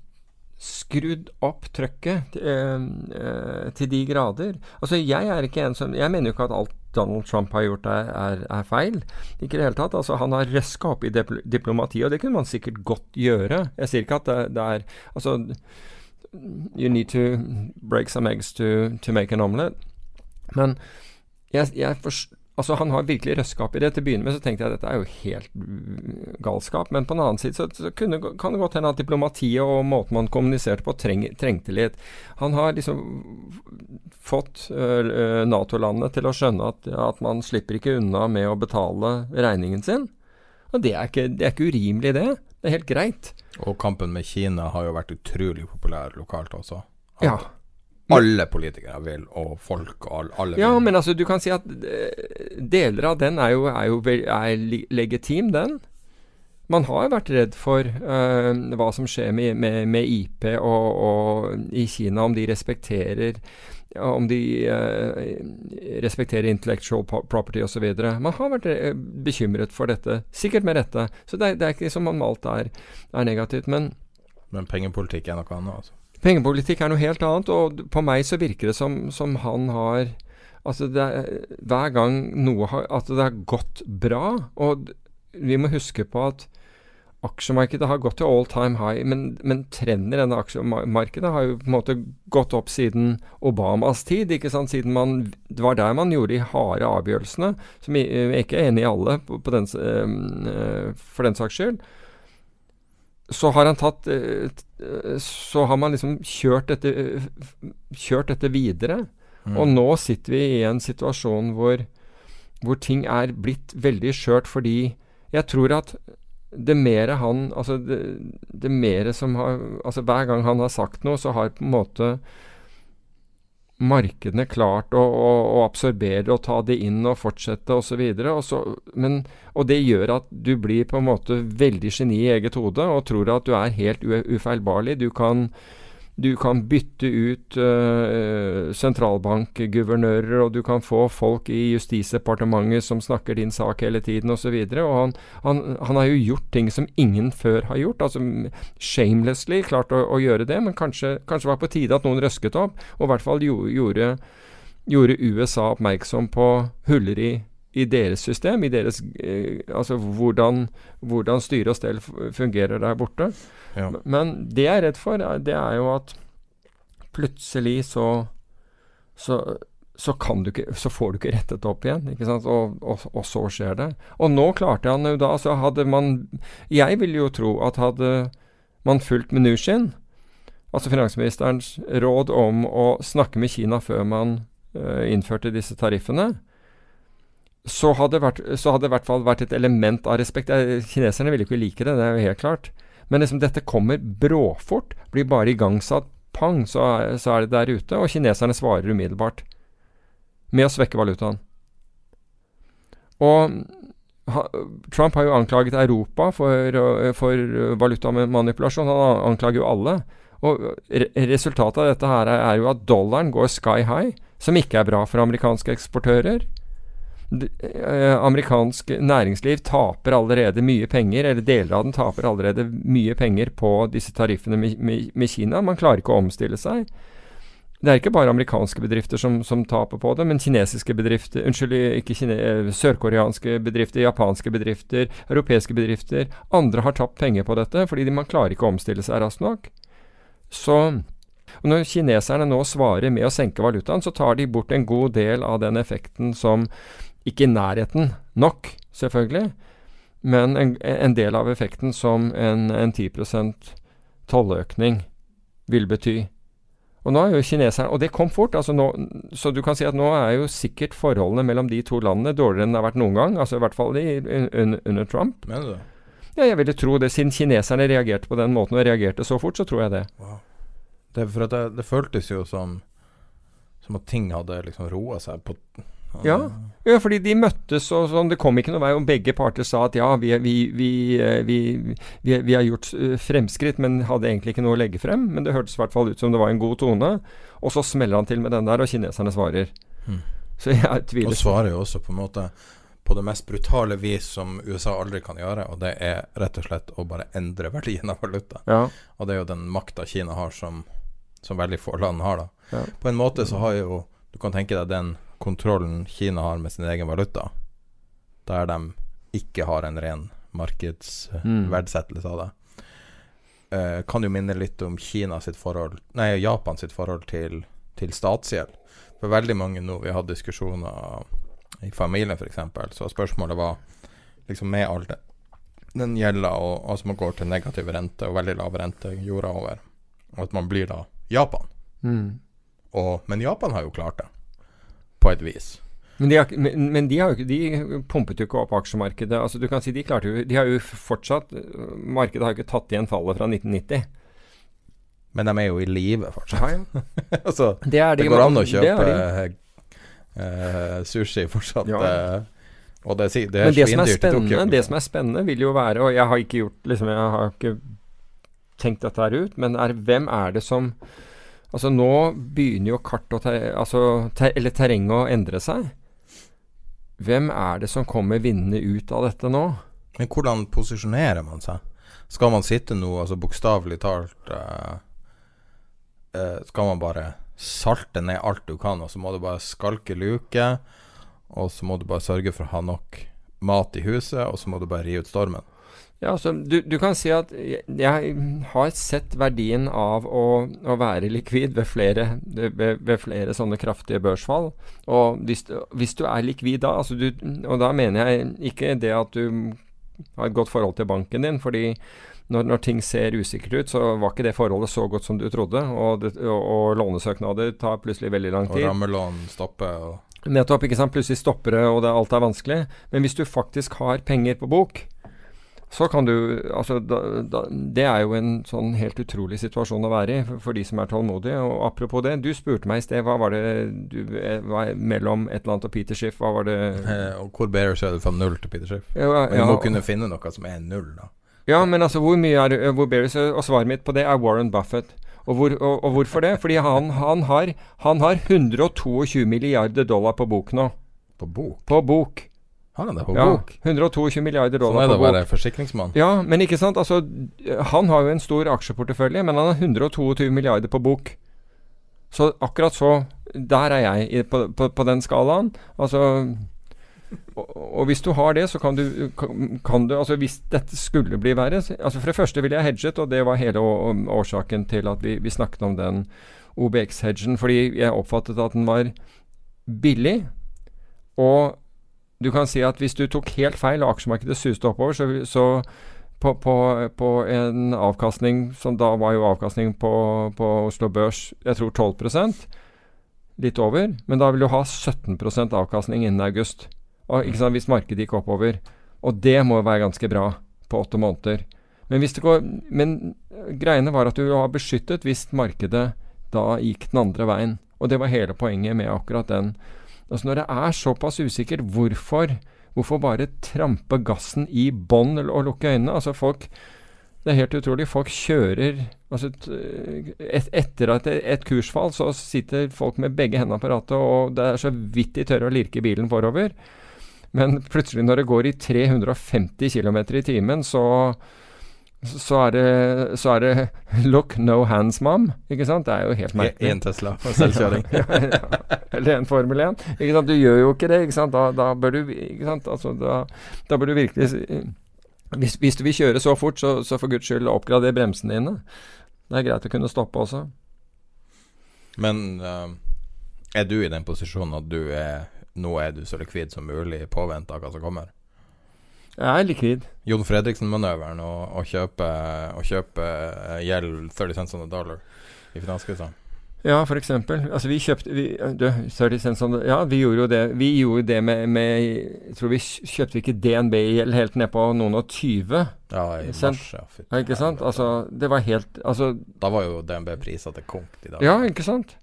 [SPEAKER 6] skrudd opp trøkket eh, eh, til de grader. Altså, jeg er ikke en som Jeg mener jo ikke at alt Donald Trump har gjort, er, er, er feil. Ikke i det hele tatt. Altså, han har røska opp i diplomati, og det kunne man sikkert godt gjøre. Jeg sier ikke at det, det er Altså, you need to break some eggs to, to make an omelette. Men jeg, jeg forstår Altså, han har virkelig røska opp i det. Til å begynne med så tenkte jeg at dette er jo helt galskap. Men på en annen side så, så kunne, kan det godt hende at diplomatiet og måten man kommuniserte på, treng, trengte litt. Han har liksom fått uh, Nato-landene til å skjønne at, at, man slipper ikke unna med å betale regningen sin. Og det er ikke, det er ikke urimelig, det. Det er helt greit.
[SPEAKER 5] Og kampen med Kina har jo vært utrolig populær lokalt også. ja alle politikere vil, og folk og alle
[SPEAKER 6] Ja, men altså, du kan si at eh, deler av den er jo, er jo er legitim, den. Man har vært redd for uh, hva som skjer med, med, med IP og, og, i Kina, om de respekterer om de uh, respekterer intellectual property osv. Man har vært bekymret for dette, sikkert med rette. Så det er, det er ikke som om alt er, er negativt. Men,
[SPEAKER 5] men pengepolitikk er noe annet, altså?
[SPEAKER 6] Pengepolitikk er noe helt annet, og på meg så virker det som, som han har Altså, er, hver gang noe har At det har gått bra, og vi må huske på at aksjemarkedet har gått til all time high, men, men trenden denne aksjemarkedet har jo på en måte gått opp siden Obamas tid. ikke sant? Siden man, Det var der man gjorde de harde avgjørelsene, som jeg, jeg ikke er enig i alle på, den, øh, for den saks skyld så har han tatt eh, Så har man liksom kjørt dette, kjørt dette videre. Mm. Og nå sitter vi i en situasjon hvor, hvor ting er blitt veldig skjørt fordi jeg tror at det mer han Altså det, det mere som har Altså hver gang han har sagt noe, så har på en måte markedene klart å, å, å, absorbere og ta det inn og fortsette osv. Og, så og, og det gjør at du blir på en måte veldig geni i eget hode og tror at du er helt ufeilbarlig. Du kan du kan bytte ut uh, sentralbankguvernører, og du kan få folk i Justisdepartementet som snakker din sak hele tiden osv. Han, han, han, har jo gjort ting som ingen før har gjort. altså Shamelessly klart å, å gjøre det, men kanskje, kanskje var på tide at noen røsket opp, og i hvert fall gjorde, gjorde USA oppmerksom på huller i i deres system, i deres, eh, altså hvordan, hvordan styre og stell fungerer der borte. Men det jeg er redd for, det er jo at plutselig så, så så, du ikke, så, får du ikke rettet opp igjen, ikke sant? Og, og, og, så skjer det. Og nå klarte han jo da så hadde man Jeg vil jo tro at hadde man fulgt Mnuchin, altså finansministerens råd om å snakke med Kina før man uh, innførte disse tariffene, så hadde det i hvert fall vært et element av respekt. Kineserne ville ikke like det, det er jo helt klart. Men liksom dette kommer bråfort. Blir bare igangsatt pang, så så er det der ute. Og kineserne svarer umiddelbart med å svekke valutaen. Og Trump har jo anklaget Europa for, for valutamanipulasjon. Han anklager jo alle. Og re resultatet av dette her er, er jo at dollaren går sky high, som ikke er bra for amerikanske eksportører. Eh, amerikansk næringsliv taper allerede mye penger, eller deler av den taper allerede mye penger på disse tariffene med, med, med Kina. Man klarer ikke å omstille seg. det er ikke bare amerikanske bedrifter som, som taper på det, men kinesiske bedrifter Unnskyld, ikke kine, eh, sørkoreanske bedrifter, japanske bedrifter, europeiske bedrifter. Andre har tapt penger på dette fordi man klarer ikke å omstille seg raskt nok. Så Når kineserne nå svarer med å senke valutaen, så tar de bort en god del av den effekten som Ikke i nærheten nok, selvfølgelig, men en, en del av effekten som en, en 10 tolløkning vil bety. Og nå er jo kineserne, og det kom fort. altså nå, Så du kan si at nå er jo sikkert forholdene mellom de to landene dårligere enn det har vært noen gang. altså I hvert fall i, un, under Trump.
[SPEAKER 5] Mener du?
[SPEAKER 6] Ja, jeg ville tro det. Siden kineserne reagerte på den måten og reagerte så fort, så tror jeg det.
[SPEAKER 5] Wow. Det, for det, det, føltes jo som Som at ting hadde liksom roa seg på
[SPEAKER 6] ja. ja, fordi de møttes og sånn. Det kom ikke noe vei. Og begge parter sa at ja, vi, vi, vi, vi, vi har gjort eh, fremskritt, men hadde egentlig ikke noe å legge frem. Men det hørtes i hvert fall ut som det var en god tone. Og så smeller han til med den der, og kineserne svarer. Mm.
[SPEAKER 5] Så jeg tviler Og svarer jo også på en måte på det mest brutale vis som USA aldri kan gjøre, og det er rett og slett å bare endre verdien av valuta. Ja. Og det er jo den makta Kina har som som veldig få land har. da. Ja. På en måte så har jo Du kan tenke deg den kontrollen Kina har med sin egen valuta, der de ikke har en ren markedsverdsettelse mm. av det. Uh, kan jo minne litt om Kina sitt forhold Nei, Japan sitt forhold til, til statsgjeld. For veldig mange nå Vi har hatt diskusjoner i familien, f.eks. Så spørsmålet var liksom med all den, den gjelda og altså man går til negativ rente og veldig lav rente jorda over, og at man blir da Japan. Mm. Og, men Japan har jo klart det, på et vis.
[SPEAKER 6] Men de, har, men, men de, har, de, pumpet jo ikke opp aksjemarkedet. Altså du kan si De klarte jo De har jo fortsatt Markedet har jo ikke tatt igjen fallet fra 1990.
[SPEAKER 5] Men de er jo i live fortsatt. Ja, ja. altså,
[SPEAKER 6] det, de,
[SPEAKER 5] det, går an å kjøpe uh, sushi fortsatt. Ja. Uh, og det, det er
[SPEAKER 6] Men det som er, spennende, det som er spennende, vil jo være Og jeg har ikke gjort liksom, Jeg har ikke tenkt dette her ut, men er, hvem er det som Altså Nå begynner jo kart ter, altså, ter, eller terrenget å endre seg. Hvem er det som kommer vinnende ut av dette nå?
[SPEAKER 5] Men hvordan posisjonerer man seg? Skal man sitte nå, altså bokstavelig talt uh, uh, Skal man bare salte ned alt du kan, og så må du bare skalke luke, og så må du bare sørge for å ha nok mat i huset, og så må du bare ri ut stormen?
[SPEAKER 6] Ja, altså, du, du, kan si at jeg, har sett verdien av å, å være likvid ved flere, ved, ved flere, sånne kraftige børsfall. Og hvis, hvis du er likvid da, altså du, og da mener jeg ikke det at du har et godt forhold til banken din, fordi når, når, ting ser usikkert ut, så var ikke det forholdet så godt som du trodde. Og, det, og, og lånesøknader tar plutselig veldig lang tid.
[SPEAKER 5] Og rammelån stopper. Og
[SPEAKER 6] Nettopp. ikke sant? Plutselig stopper det, og det, alt er vanskelig. Men hvis du faktisk har penger på bok, så kan du Altså, da, da, det er jo en sånn helt utrolig situasjon å være i for, for, de som er tålmodige. Og apropos det, du spurte meg i sted hva var det du hva, var mellom et eller annet og Peter Schiff, hva var det
[SPEAKER 5] eh, Og hvor Bearish er det fra null til Peter Schiff? Ja, ja, men du må kunne finne noe som er null, da.
[SPEAKER 6] Ja, men altså, hvor mye er eh, hvor Bearish Og svaret mitt på det er Warren Buffett. Og, hvor, og, og hvorfor det? Fordi han, han, har, han har 122 milliarder dollar på bok nå.
[SPEAKER 5] På bok?
[SPEAKER 6] På bok.
[SPEAKER 5] Han er det på
[SPEAKER 6] ja,
[SPEAKER 5] bok.
[SPEAKER 6] 122 milliarder dollar
[SPEAKER 5] på bok. Sånn er det å være forsikringsmann.
[SPEAKER 6] Ja, men ikke sant. Altså, han har jo en stor aksjeportefølje, men han har 122 milliarder på bok. Så akkurat så Der er jeg på, på, på, den skalaen. Altså og, og, hvis du har det, så kan du, kan du Altså hvis dette skulle bli verre altså For det første ville jeg hedget, og det var hele årsaken til at vi, vi snakket om den OBX-hedgen. Fordi jeg oppfattet at den var billig. Og du kan si at hvis du tok helt feil og aksjemarkedet suste oppover, så, så på, på, på, en avkastning som da var jo avkastning på, på Oslo Børs jeg tror 12% litt over, men da vil du ha 17% avkastning innen august. Og, sant, hvis markedet gikk oppover. Og det må være ganske bra på åtte måneder. Men, går, men greiene var at du var beskyttet hvis markedet da gikk den andre veien. Og det var hele poenget med akkurat den Altså Når det er såpass usikkert, hvorfor, hvorfor bare trampe gassen i bånn og lukke øynene? Altså folk det er helt utrolig. Folk kjører altså et, Etter et, et, kursfall så sitter folk med begge hendene på rattet, og det er så vidt de tør å lirke bilen forover. Men plutselig, når det går i 350 km i timen, så, så er det, så er det 'look, no hands, mom'. Ikke sant? Det er jo helt merkelig.
[SPEAKER 5] En Tesla og selvkjøring.
[SPEAKER 6] ja, ja, Eller en Formel 1. Ikke sant? Du gjør jo ikke det. Ikke sant? Da, da bør du ikke sant? Altså, da, da bør du virkelig hvis, hvis, du vil kjøre så fort, så, så for guds skyld oppgrader bremsene dine. Det er greit å kunne stoppe også.
[SPEAKER 5] Men uh, er du i den posisjonen at du er nå er du så likvid som mulig i påvente av hva som kommer?
[SPEAKER 6] Jeg er likvid.
[SPEAKER 5] Jon Fredriksen-manøveren å kjøpe, kjøpe eh, gjeld 30 cents on the dollar i finanskrisa?
[SPEAKER 6] Ja, eksempel. Altså, vi kjøpte vi, du, 30 cents on Ja, vi gjorde jo det. Vi gjorde det med, med Jeg tror vi kjøpte ikke DNB-gjeld helt ned på noen og 20.
[SPEAKER 5] Ja, i mars. Ja,
[SPEAKER 6] ja, ikke sant? Altså, det var helt altså,
[SPEAKER 5] Da var jo DNB prisa til konk i dag.
[SPEAKER 6] Ja, ikke sant?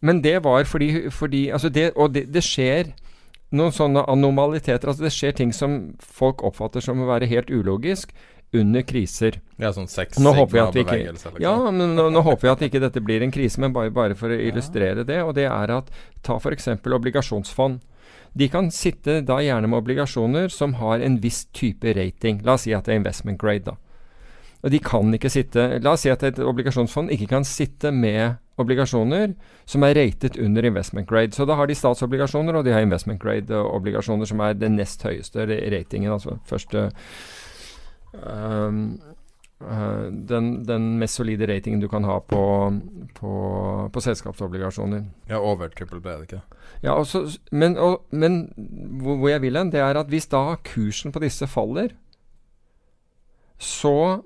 [SPEAKER 6] Men det var fordi, fordi altså det, Og det, det, skjer noen sånne anomaliteter. Altså det skjer ting som folk oppfatter som å være helt ulogisk under kriser.
[SPEAKER 5] Ja, sånn sex
[SPEAKER 6] nå håper vi at vi ikke, liksom. Ja, men nå, nå, håper vi at ikke dette blir en krise, men bare, bare for å illustrere det. Og det er at ta f.eks. obligasjonsfond. De kan sitte da gjerne med obligasjoner som har en viss type rating. La oss si at det er investment grade, da. Og de kan ikke sitte La oss si at et obligasjonsfond ikke kan sitte med obligasjoner som er ratet under investment grade. Så da har de statsobligasjoner, og de har investment grade-obligasjoner som er den nest høyeste ratingen. Altså første um, uh, den, den, mest solide ratingen du kan ha på, på, på selskapsobligasjoner.
[SPEAKER 5] Ja, over triple B, er det ikke?
[SPEAKER 6] Ja, også, men, og, men hvor, hvor jeg vil hen, det er at hvis da kursen på disse faller, så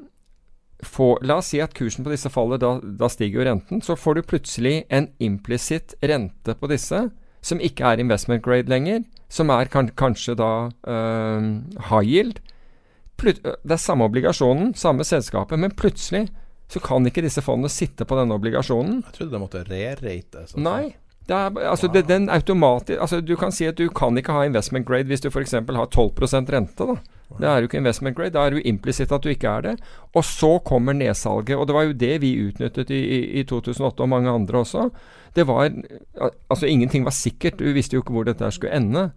[SPEAKER 6] få, La oss si at kursen på disse faller, da, da stiger jo renten. Så får du plutselig en implisitt rente på disse, som ikke er investment grade lenger. Som er kan, kanskje da uh, high yield. Plut det er samme obligasjonen, samme selskapet, men plutselig så kan ikke disse fondene sitte på denne obligasjonen.
[SPEAKER 5] Jeg trodde det måtte re-rate.
[SPEAKER 6] Nei. Det er, altså, det, den automatisk, altså, du kan si at du kan ikke ha investment grade hvis du f.eks. har 12% rente. da. Det er jo ikke investment grade. Da er det jo implisitt at du ikke er det. Og så kommer nedsalget. Og det var jo det vi utnyttet i, i, i 2008, og mange andre også. Det var Altså, ingenting var sikkert. Du visste jo ikke hvor dette skulle ende.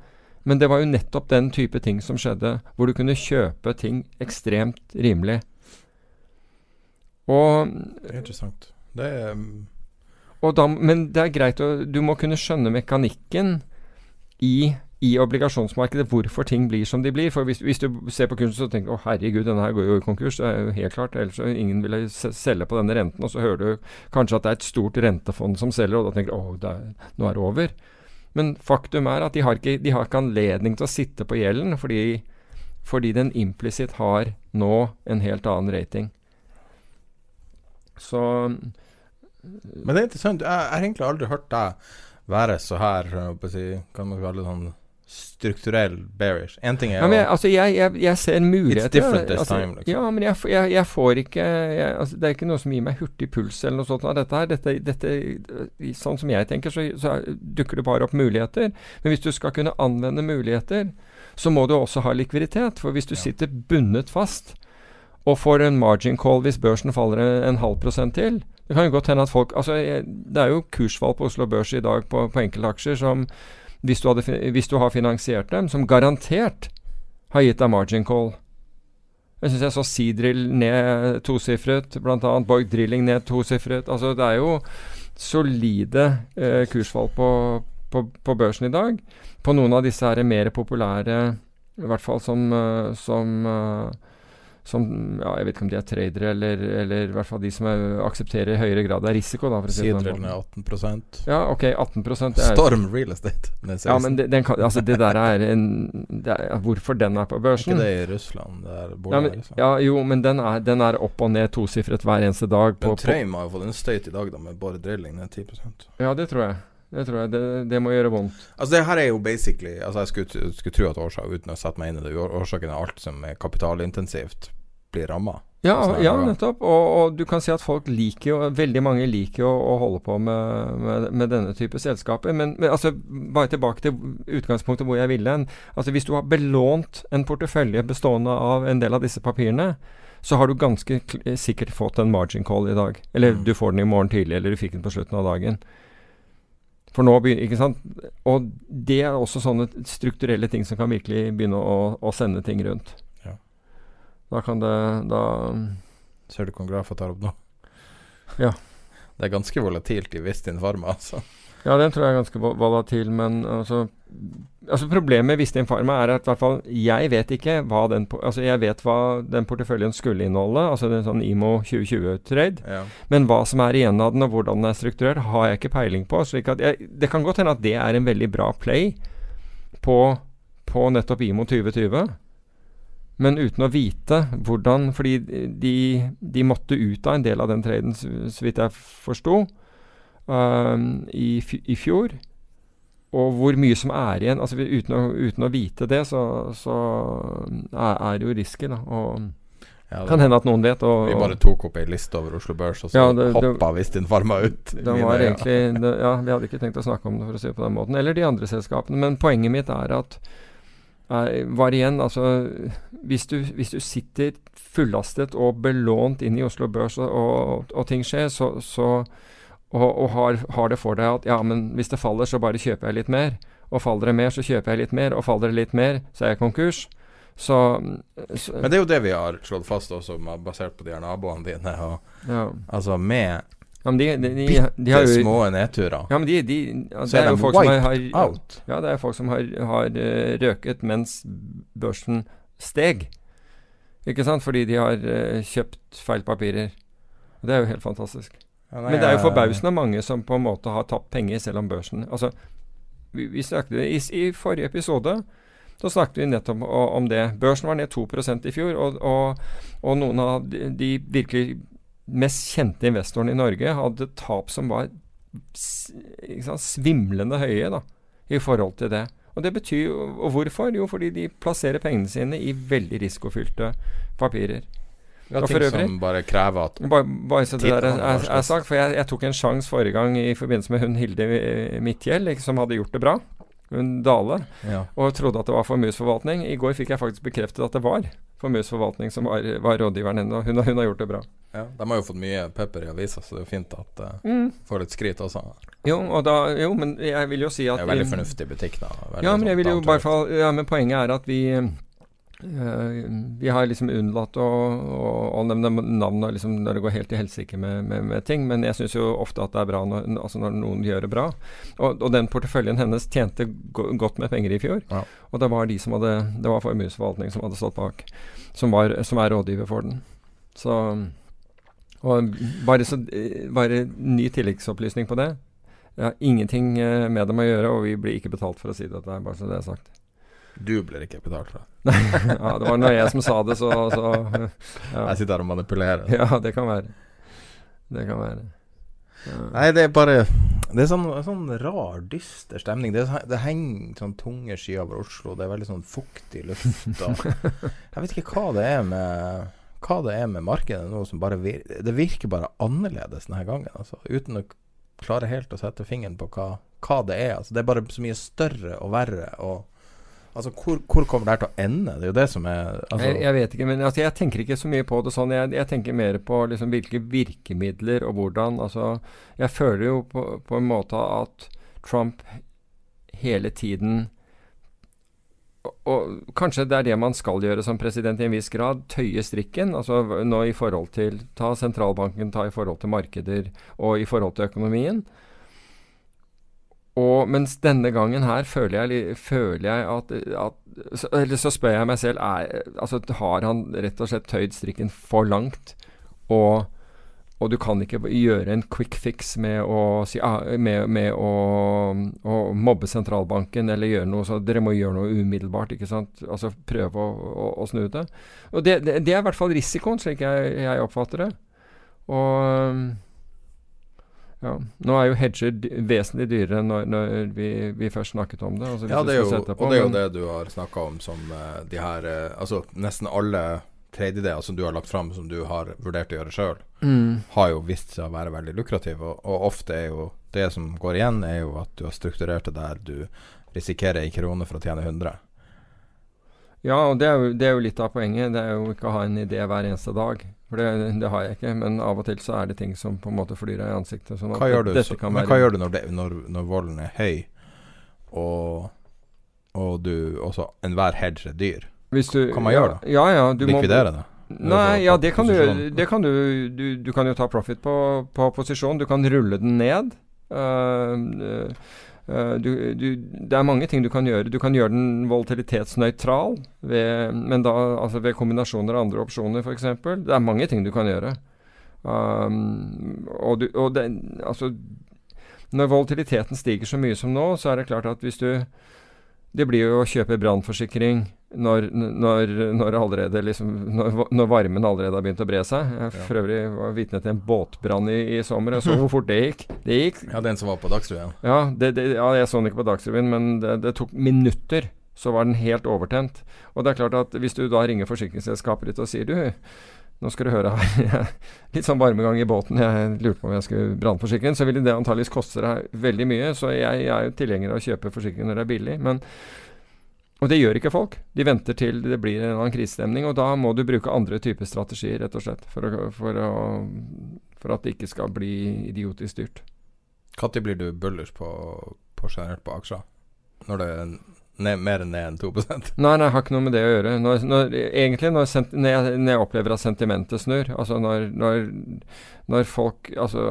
[SPEAKER 6] Men det var jo nettopp den type ting som skjedde, hvor du kunne kjøpe ting ekstremt rimelig. Og
[SPEAKER 5] Det er interessant. Det er um
[SPEAKER 6] da, Men det er greit å Du må kunne skjønne mekanikken i i obligasjonsmarkedet hvorfor ting blir som de blir. For hvis, hvis du ser på kursen så tenker du å herregud, denne her går jo i konkurs. Det er jo helt klart. Ellers ingen ville selge på denne renten. Og så hører du kanskje at det er et stort rentefond som selger, og da tenker du å, nå er det over. Men faktum er at de har ikke, de har ikke anledning til å sitte på gjelden, fordi, fordi den implisitt har nå en helt annen rating. Så
[SPEAKER 5] Men det er interessant. Jeg har egentlig aldri hørt deg være så her, kan man kalle det sånn strukturell bearish. En ting er
[SPEAKER 6] ja, altså jeg, jeg, jeg, ser muligheter.
[SPEAKER 5] It's different this
[SPEAKER 6] altså,
[SPEAKER 5] time. Liksom.
[SPEAKER 6] Ja, men jeg, får ikke altså, Det er ikke noe som gir meg hurtig puls eller noe sånt. av Dette her, dette, dette, sånn som jeg tenker, så, så, dukker det bare opp muligheter. Men hvis du skal kunne anvende muligheter, så må du også ha likviditet. For hvis du ja. sitter bundet fast og får en margin call hvis børsen faller en, en halv prosent til Det kan jo godt hende at folk Altså, det er jo kursfall på Oslo Børs i dag på, på enkeltaksjer som hvis du, hadde, hvis du har finansiert dem, som garantert har gitt deg margin call. Jeg syns jeg så Seadrill ned tosifret, bl.a. Borg Drilling ned tosifret. Altså, det er jo solide eh, kursfall på, på, på, børsen i dag. På noen av disse her mer populære, i hvert fall som, uh, som uh, som ja, Jeg vet ikke om de er tradere, eller, eller i hvert fall de som er, aksepterer høyere grad av risiko. da
[SPEAKER 5] Sidrellen er 18%
[SPEAKER 6] Ja, ok, 18
[SPEAKER 5] er, Storm real estate.
[SPEAKER 6] Ja, men det, den, altså, det der er en er, Hvorfor den er på børsen?
[SPEAKER 5] Ikke det i Russland? Det er
[SPEAKER 6] ja, men, ja, jo, men den er, den er opp og ned tosifret hver eneste dag.
[SPEAKER 5] På, men Trøim har jo fått en støyt i dag da med bare drilling ned 10%
[SPEAKER 6] Ja, det tror jeg. Det tror jeg. Det, det, må gjøre vondt.
[SPEAKER 5] Altså Det her er jo basically Altså Jeg skulle, skulle tro at årsaken, uten å sette meg inn i det, årsaken er alt som er kapitalintensivt blir ramma.
[SPEAKER 6] Ja, ja, nettopp. Og, og, du kan si at folk liker jo Veldig mange liker jo å holde på med, med, med denne type selskaper. Men, men, altså, bare tilbake til utgangspunktet hvor jeg ville hen. Altså, hvis du har belånt en portefølje bestående av en del av disse papirene, så har du ganske sikkert fått en margin call i dag. Eller mm. du får den i morgen tidlig, eller du fikk den på slutten av dagen. For nå, begynner, ikke sant? Og det er også sånne strukturelle ting som kan virkelig begynne å, å sende ting rundt. Da kan det Da
[SPEAKER 5] Ser du hvor grafen tar opp nå?
[SPEAKER 6] Ja.
[SPEAKER 5] Det er ganske volatilt i Vistin Pharma, altså.
[SPEAKER 6] Ja, den tror jeg er ganske vo- volatil, men altså Altså Problemet med Vistin Pharma er at i hvert fall jeg vet ikke hva den Altså jeg vet hva den porteføljen skulle inneholde, altså den sånn IMO 2020-trade.
[SPEAKER 5] Ja.
[SPEAKER 6] Men hva som er igjen av den, og hvordan den er strukturert, har jeg ikke peiling på. slik at jeg, Det kan godt hende at det er en veldig bra play på, på nettopp IMO 2020. Men uten å vite hvordan Fordi de, de måtte ut av en del av den traden, så, vidt jeg forsto, um, i, i fjor. Og hvor mye som er igjen altså Uten å, uten å vite det, så, så er, er det jo risky. da Og
[SPEAKER 5] Ja,
[SPEAKER 6] kan hende at noen vet. Og,
[SPEAKER 5] Vi bare tok opp ei liste over Oslo Børs, og så
[SPEAKER 6] Ja, det- det-
[SPEAKER 5] hoppa Vistin farma ut.
[SPEAKER 6] Det var egentlig det, Ja, vi hadde ikke tenkt å snakke om det, for å si det på den måten. Eller de andre selskapene. Men poenget mitt er at var igjen, altså hvis du, hvis du sitter fullastet og belånt inn i Oslo Børs og, og, og ting skjer, så, så og, og har, har det for deg at ja, men hvis det faller, så bare kjøper jeg litt mer. Og faller det mer, så kjøper jeg litt mer. Og faller det litt mer, så er jeg konkurs. Så, så
[SPEAKER 5] Men det er jo det vi har slått fast også, basert på de her naboene dine. Og,
[SPEAKER 6] ja.
[SPEAKER 5] altså med
[SPEAKER 6] ja, men de, de, de, de, har jo
[SPEAKER 5] små nedturer,
[SPEAKER 6] Ja, men de, de ja,
[SPEAKER 5] så
[SPEAKER 6] det
[SPEAKER 5] er de
[SPEAKER 6] folk som har,
[SPEAKER 5] wiped
[SPEAKER 6] har
[SPEAKER 5] out.
[SPEAKER 6] Ja, det er folk som har, har uh, røket mens børsen steg. Ikke sant? Fordi de har uh, kjøpt feil papirer. Det er jo helt fantastisk.
[SPEAKER 5] Ja, nei,
[SPEAKER 6] Men det er jo forbausende mange som på en måte har tapt penger selv om børsen Altså, vi, vi snakket i, I forrige episode så snakket vi nettopp om, om det. Børsen var ned 2% i fjor, og, og, og noen av de, de virkelig mest kjente investoren i Norge hadde tap som var sant, svimlende høye da, i forhold til det. Og det betyr og hvorfor? Jo, fordi de plasserer pengene sine i veldig risikofylte papirer.
[SPEAKER 5] Ja, ting
[SPEAKER 6] øvrig-
[SPEAKER 5] som bare krever at
[SPEAKER 6] Bare, bare så det der er, er,
[SPEAKER 5] er,
[SPEAKER 6] sagt, for jeg, jeg tok en sjanse forrige gang i forbindelse med hun Hilde Midtgjeld, som hadde gjort det bra. Dale.
[SPEAKER 5] ja.
[SPEAKER 6] Og trodde at det var formuesforvaltning. I går fikk jeg faktisk bekreftet at det var formuesforvaltning som var, var rådgiveren hennes, og hun, har- hun har gjort det bra.
[SPEAKER 5] ja. De har jo fått mye pepper i avisa, så det er fint at uh, får litt skryt også.
[SPEAKER 6] Jo, og da, jo, men jeg vil jo si at Det
[SPEAKER 5] er jo veldig fornuftig butikk, da. Veldig
[SPEAKER 6] Ja, men jeg
[SPEAKER 5] sånn
[SPEAKER 6] vil jo bare ja, men poenget er at vi Vi har liksom unnlatt å, å, å nevne navn liksom når det går helt til helsike med, med, med ting, men jeg syns jo ofte at det er bra når, altså når noen gjør det bra. Og, og den porteføljen hennes tjente go godt med penger i fjor.
[SPEAKER 5] Ja.
[SPEAKER 6] Og det var de som hadde Det var formuesforvaltning som hadde stått bak, som, var, som er rådgiver for den. Så Og bare, så, eh, bare ny tilleggsopplysning på det. Jeg har ingenting eh, med dem å gjøre, og vi blir ikke betalt for å si dette. Bare så det er sagt.
[SPEAKER 5] Du blir ikke betalt for det.
[SPEAKER 6] ja, det var når jeg som sa det, så, så ja.
[SPEAKER 5] Jeg sitter her og manipulerer.
[SPEAKER 6] ja, det kan være. Det kan være. Ja.
[SPEAKER 5] Nei, det er bare Det er sånn, sånn rar, dyster stemning. Det, det henger sånn tunge skyer over Oslo. Det er veldig sånn fuktig luft. Jeg vet ikke hva det er med Hva det er med markedet nå som bare vir Det virker bare annerledes denne gangen. Altså, uten å klare helt å sette fingeren på hva, hva det er. Altså, det er bare så mye større og verre. Og Altså, hvor, hvor kommer det her til å ende? Det er jo det som er altså,
[SPEAKER 6] jeg, jeg vet ikke, men altså, jeg tenker ikke så mye på det sånn. Jeg, jeg tenker mer på liksom hvilke virkemidler og hvordan. Altså, jeg føler jo på, på en måte at Trump hele tiden og, kanskje det er det man skal gjøre som president i en viss grad. Tøye strikken. altså nå i forhold til Ta sentralbanken, ta i forhold til markeder og i forhold til økonomien. Og mens denne gangen her føler jeg, føler jeg at, at Eller så spør jeg meg selv er, altså, Har han rett og slett tøyd strikken for langt? Og, og du kan ikke gjøre en quick fix med å, ah, med, med å, å mobbe sentralbanken eller gjøre noe så Dere må gjøre noe umiddelbart. ikke sant? Altså prøve å, å, å snu det. Og det, det, det er i hvert fall risikoen, slik jeg, jeg oppfatter det. Og ja, Nå er jo hedger vesentlig dyrere når, når vi, vi først snakket om det. Altså
[SPEAKER 5] Ja, det er jo,
[SPEAKER 6] på,
[SPEAKER 5] og det er jo det du har snakka om som uh, de her uh, Altså nesten alle tredjedeler som du har lagt fram, som du har vurdert å gjøre sjøl,
[SPEAKER 6] Mm.
[SPEAKER 5] har jo vist seg å være veldig lukrative. Og, og ofte er jo det som går igjen, er jo at du har strukturert det der du risikerer ei krone for å tjene 100.
[SPEAKER 6] Ja, og det er, jo, det er jo litt av poenget. Det er jo ikke å ha en idé hver eneste dag. For det, det har jeg ikke. Men av og til så er det ting som på en måte flyr deg i ansiktet. Sånn
[SPEAKER 5] Hva gjør du, så, men hva gjør du når, det, når, når volden er høy, og, og du også enhver hedge er dyr?
[SPEAKER 6] Hvis du,
[SPEAKER 5] kan man
[SPEAKER 6] ja,
[SPEAKER 5] gjøre da?
[SPEAKER 6] Ja, ja. Du må,
[SPEAKER 5] Likvidere det?
[SPEAKER 6] Nei, ja, det kan du Det kan du, du, du kan jo ta profit på, på posisjon. Du kan rulle den ned. Uh, du, du, det er mange ting du kan gjøre. Du kan gjøre den volatilitetsnøytral, ved, men da altså ved kombinasjoner av andre opsjoner f.eks. Det er mange ting du kan gjøre. Um, og du, og det, altså, når volatiliteten stiger så mye som nå, så er det klart at hvis du Det blir jo å kjøpe brannforsikring når, når, når, allerede liksom, når, når varmen allerede har begynt å bre seg. Jeg
[SPEAKER 5] Ja.
[SPEAKER 6] for øvrig var vitne til en båtbrann i, i sommer. Jeg så hvor fort det gikk. Det gikk
[SPEAKER 5] Ja, den som var på Dagsrevyen.
[SPEAKER 6] ja, det, det, ja, jeg så den ikke på Dagsrevyen, men det, det tok minutter. Så var den helt overtent. Og det er klart at hvis du da ringer forsikringsselskapet ditt og sier du, nå skal du høre her, litt sånn varmegang i båten, jeg lurte på om jeg skulle brannforsikre så ville det antakeligvis koste deg veldig mye. Så jeg, jeg er jo tilhenger av å kjøpe forsikring når det er billig. Men, og det gjør ikke folk. De venter til det blir en annen krisestemning, og da må du bruke andre typer strategier, rett og slett, for, å, for, å, for at det ikke skal bli idiotisk dyrt.
[SPEAKER 5] Når blir du bullish på, på generelt på aksjer? Når det ned, mer ned enn 2
[SPEAKER 6] Nei, nei, har ikke noe med det å gjøre. Når, når, egentlig når, sent, når, jeg, når jeg opplever at sentimentet snur, altså når, når, folk Altså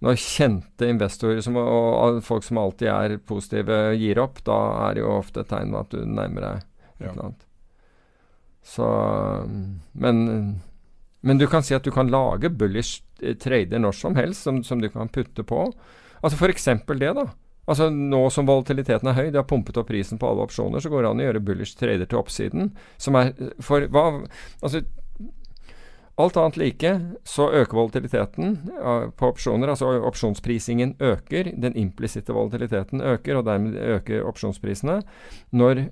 [SPEAKER 6] når kjente investorer som, og, og folk som alltid er positive, gir opp, da er det jo ofte et tegn på at du nærmer deg et
[SPEAKER 5] Ja.
[SPEAKER 6] eller annet. Så men, men du kan si at du kan lage bullish eh, trader når som helst, som, som du kan putte på. Altså f.eks. det, da. Altså Nå som volatiliteten er høy, de har pumpet opp prisen på alle opsjoner, så går det an å gjøre bullish trader til oppsiden. Som er for hva Altså Alt annet like, så øker volatiliteten på opsjoner. Altså opsjonsprisingen øker. Den implisitte volatiliteten øker, og dermed øker opsjonsprisene når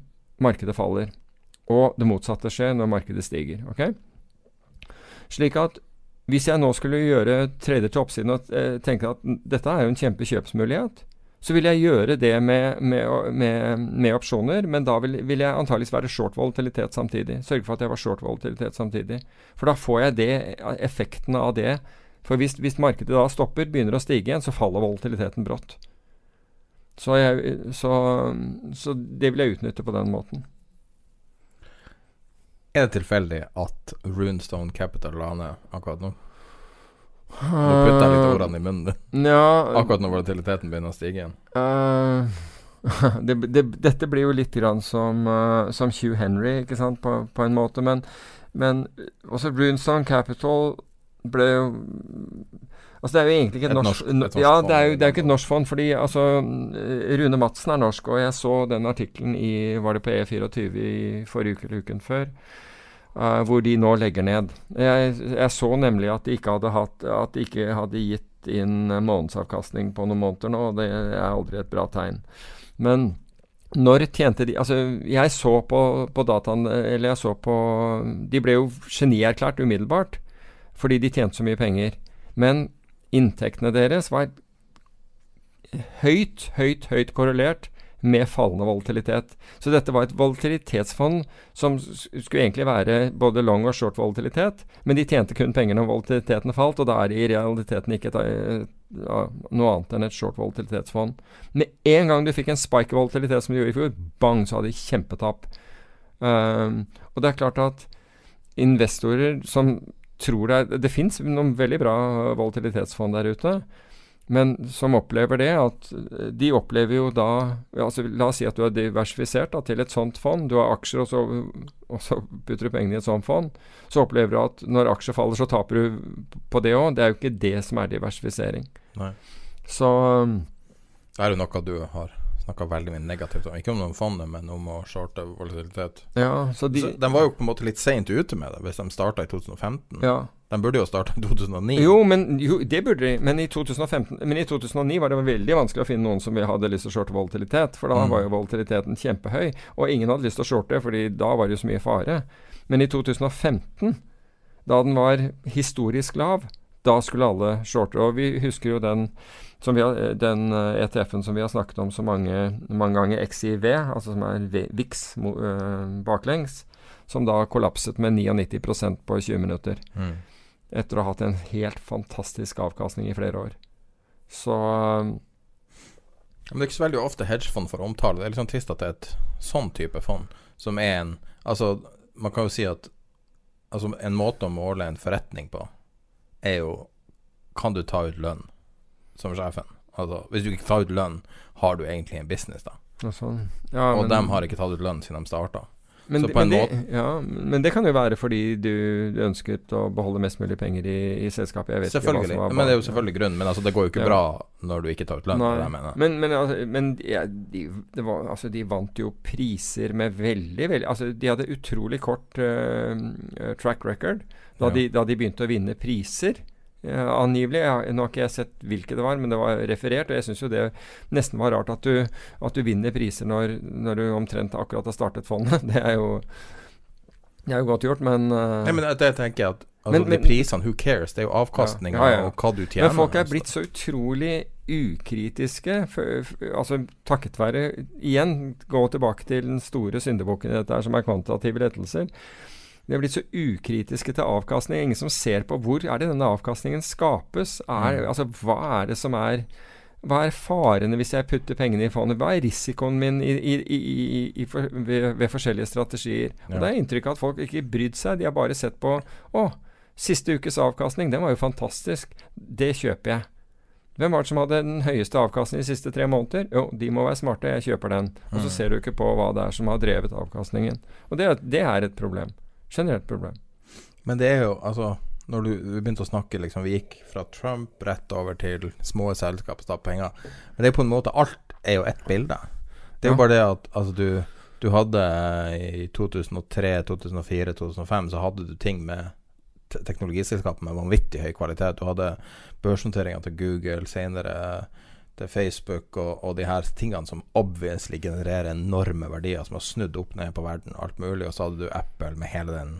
[SPEAKER 6] markedet faller. Og det motsatte skjer når markedet stiger. ok? Slik at hvis jeg nå skulle gjøre trader til oppsiden og eh, tenke at dette er jo en kjempekjøpsmulighet, så vil jeg gjøre det med, med, med, med opsjoner, men da vil, vil jeg antageligvis være short volatilitet samtidig. Sørge for at jeg var short volatilitet samtidig. For da får jeg det, effekten av det. For hvis, hvis markedet da stopper, begynner å stige igjen, så faller volatiliteten brått. Så, jeg, så, så det vil jeg utnytte på den måten.
[SPEAKER 5] Er det tilfeldig at Runestone Capital la ned akkurat nå? Nå putter jeg litt ordene i munnen din.
[SPEAKER 6] Ja,
[SPEAKER 5] Akkurat når volatiliteten begynner å stige igjen.
[SPEAKER 6] Uh, det, det, dette blir jo litt grann som, uh, som Hugh Henry, ikke sant, på, på en måte. Men, men også Runestone Capital ble jo Altså Det er jo egentlig ikke et,
[SPEAKER 5] Et
[SPEAKER 6] norsk,
[SPEAKER 5] norsk- et norsk
[SPEAKER 6] Ja, det er jo det er jo ikke et norsk fond. Fordi altså Rune Madsen er norsk, og jeg så den artikkelen i Var det på E24 i forrige uke eller uken før? Eh, hvor de nå legger ned. Jeg, jeg så nemlig at de ikke hadde, hatt, at de ikke hadde gitt inn eh, månedsavkastning på noen måneder nå, og det er aldri et bra tegn. Men når tjente de Altså, jeg så på, på dataen Eller jeg så på De ble jo genierklært umiddelbart fordi de tjente så mye penger. Men inntektene deres var høyt, høyt, høyt korrelert med fallende volatilitet. Så dette var et volatilitetsfond som skulle egentlig være både long og short volatilitet, men de tjente kun penger når volatiliteten falt, og da er det i realiteten ikke et, eh, noe annet enn et short volatilitetsfond. Med en gang du fikk en spike i volatilitet som du gjorde i fjor, bang, så hadde de kjempetap. Um, og det er klart at investorer som tror det er Det fins noen veldig bra volatilitetsfond der ute, men som opplever det at eh, de opplever jo da altså La oss si at du er diversifisert da, til et sånt fond. Du har aksjer, og så, og så putter du pengene i et sånt fond. Så opplever du at når aksjer faller, så taper du på det òg. Det er jo ikke det som er diversifisering.
[SPEAKER 5] Nei.
[SPEAKER 6] Så um,
[SPEAKER 5] Det er jo noe du har snakka veldig mye negativt om. Ikke om fondet, men om å shorte volatilitet.
[SPEAKER 6] ja, så de
[SPEAKER 5] Så de var jo på en måte litt seint ute med det, hvis de starta i 2015.
[SPEAKER 6] ja.
[SPEAKER 5] De burde jo starta i 2009.
[SPEAKER 6] Jo, men jo, det burde de. Men i, 2015, men i 2009 var det veldig vanskelig å finne noen som hadde lyst til å shorte volatilitet. For da
[SPEAKER 5] Mm.
[SPEAKER 6] var jo volatiliteten kjempehøy. Og ingen hadde lyst til å shorte, fordi da var det jo så mye fare. Men i 2015, da den var historisk lav, da skulle alle shorte. Og vi husker jo den, har, den eh, ETF-en som vi har snakket om så mange, mange ganger, XIV, altså som er VIX eh, baklengs, som da kollapset med 99% på 20 minutter
[SPEAKER 5] Mm.
[SPEAKER 6] Etter å ha hatt en helt fantastisk avkastning i flere år. Så um,
[SPEAKER 5] Men det er ikke så veldig ofte hedgefond får omtale. Det er litt sånn trist at det er et sånn type fond, som er en Altså, man kan jo si at Altså, en måte å måle en forretning på, er jo Kan du ta ut lønn som sjefen? Altså, hvis du ikke tar ut lønn, har du egentlig en business, da.
[SPEAKER 6] Og, sånn. ja,
[SPEAKER 5] og
[SPEAKER 6] men-
[SPEAKER 5] dem har ikke tatt ut lønn siden de starta.
[SPEAKER 6] Men,
[SPEAKER 5] Så på en måte-
[SPEAKER 6] ja, men det kan jo være fordi du, ønsket å beholde mest mulig penger i, i selskapet. Jeg vet ikke hva
[SPEAKER 5] Selvfølgelig.
[SPEAKER 6] som var
[SPEAKER 5] Men det er jo selvfølgelig grunnen. Men altså, det går jo ikke
[SPEAKER 6] Ja.
[SPEAKER 5] bra når du ikke tar ut lønn.
[SPEAKER 6] Men, men, altså, men ja, de, det var, altså, de vant jo priser med veldig, veldig Altså, de hadde utrolig kort uh, track record da,
[SPEAKER 5] Ja.
[SPEAKER 6] de, da de begynte å vinne priser. Ja, angivelig. Ja, nå har ikke jeg sett hvilke det var, men det var referert. Og jeg syns jo det nesten var rart at du, at du vinner priser når, når du omtrent akkurat har startet fondet. Det er jo, det er jo godt gjort, men, uh,
[SPEAKER 5] Nei, men det, det tenker jeg at altså,
[SPEAKER 6] Men- men-
[SPEAKER 5] De prisene, who cares? Det er jo avkastninga
[SPEAKER 6] Ja, ja, ja.
[SPEAKER 5] og hva du tjener.
[SPEAKER 6] Men folk er blitt så utrolig ukritiske, for, for, altså takket være Igjen, gå tilbake til den store syndebukken i dette her, som er kvantitative lettelser. De er blitt så ukritiske til avkastning. Ingen som ser på hvor er det denne avkastningen skapes. Er,
[SPEAKER 5] Mm.
[SPEAKER 6] altså, hva er det som er hva er farene hvis jeg putter pengene i fondet? Hva er risikoen min i, i, i, i, i for, ved, ved forskjellige strategier? Og Det er inntrykk av at folk ikke brydd seg. De har bare sett på Å, siste ukes avkastning, den var jo fantastisk. Det kjøper jeg. Hvem var det som hadde den høyeste avkastningen de siste tre måneder? Jo, de må være smarte, jeg kjøper den. Og så
[SPEAKER 5] Mm.
[SPEAKER 6] ser du ikke på hva det er som har drevet avkastningen. Og det, er- det er et problem. Generelt problem.
[SPEAKER 5] Men det er jo altså Når du, vi begynte å snakke, liksom Vi gikk fra Trump rett over til små selskap og stappe penger. Men det er på en måte Alt er jo ett bilde. Det er jo
[SPEAKER 6] Ja.
[SPEAKER 5] bare det at altså, du, du hadde eh, I 2003, 2004, 2005 så hadde du ting med te- teknologiselskap med vanvittig høy kvalitet. Du hadde børsnoteringer til Google, senere til Facebook og, og de her tingene som obviously genererer enorme verdier, som har snudd opp ned på verden og alt mulig. Og så hadde du Apple med hele den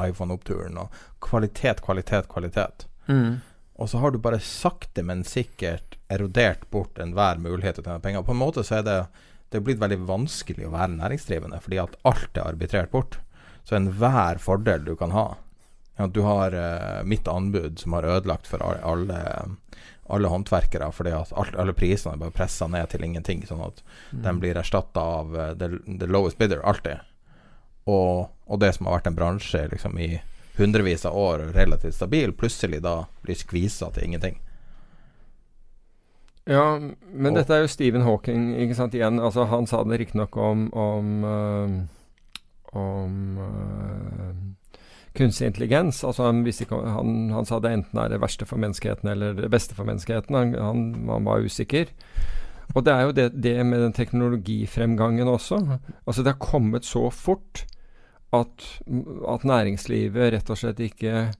[SPEAKER 5] iPhone-oppturen og kvalitet, kvalitet, kvalitet. Og så har du bare sakte, men sikkert erodert bort enhver mulighet til å tjene penger. På en måte så er det det er blitt veldig vanskelig å være næringsdrivende, fordi at alt er arbitrert bort. Så enhver fordel du kan ha ja, Du har uh, mitt anbud som har ødelagt for alle, alle, håndverkere, fordi at alt, alle prisene er bare pressa ned til ingenting, sånn at de blir erstatta av uh, the, the lowest bidder, alltid. Og, og det som har vært en bransje liksom, i hundrevis av år, relativt stabil, plutselig da blir skvisa til ingenting.
[SPEAKER 6] Ja, men
[SPEAKER 5] Og-
[SPEAKER 6] dette er jo Stephen Hawking, ikke sant, igjen. Altså, han sa det riktignok om om, øh, om øh, kunstig intelligens. Altså, han, ikke, han, han sa det enten er det verste for menneskeheten eller det beste for menneskeheten. Han, han, var usikker. Og det er jo det, det med den teknologifremgangen også. Altså, det har kommet så fort at, at næringslivet rett og slett ikke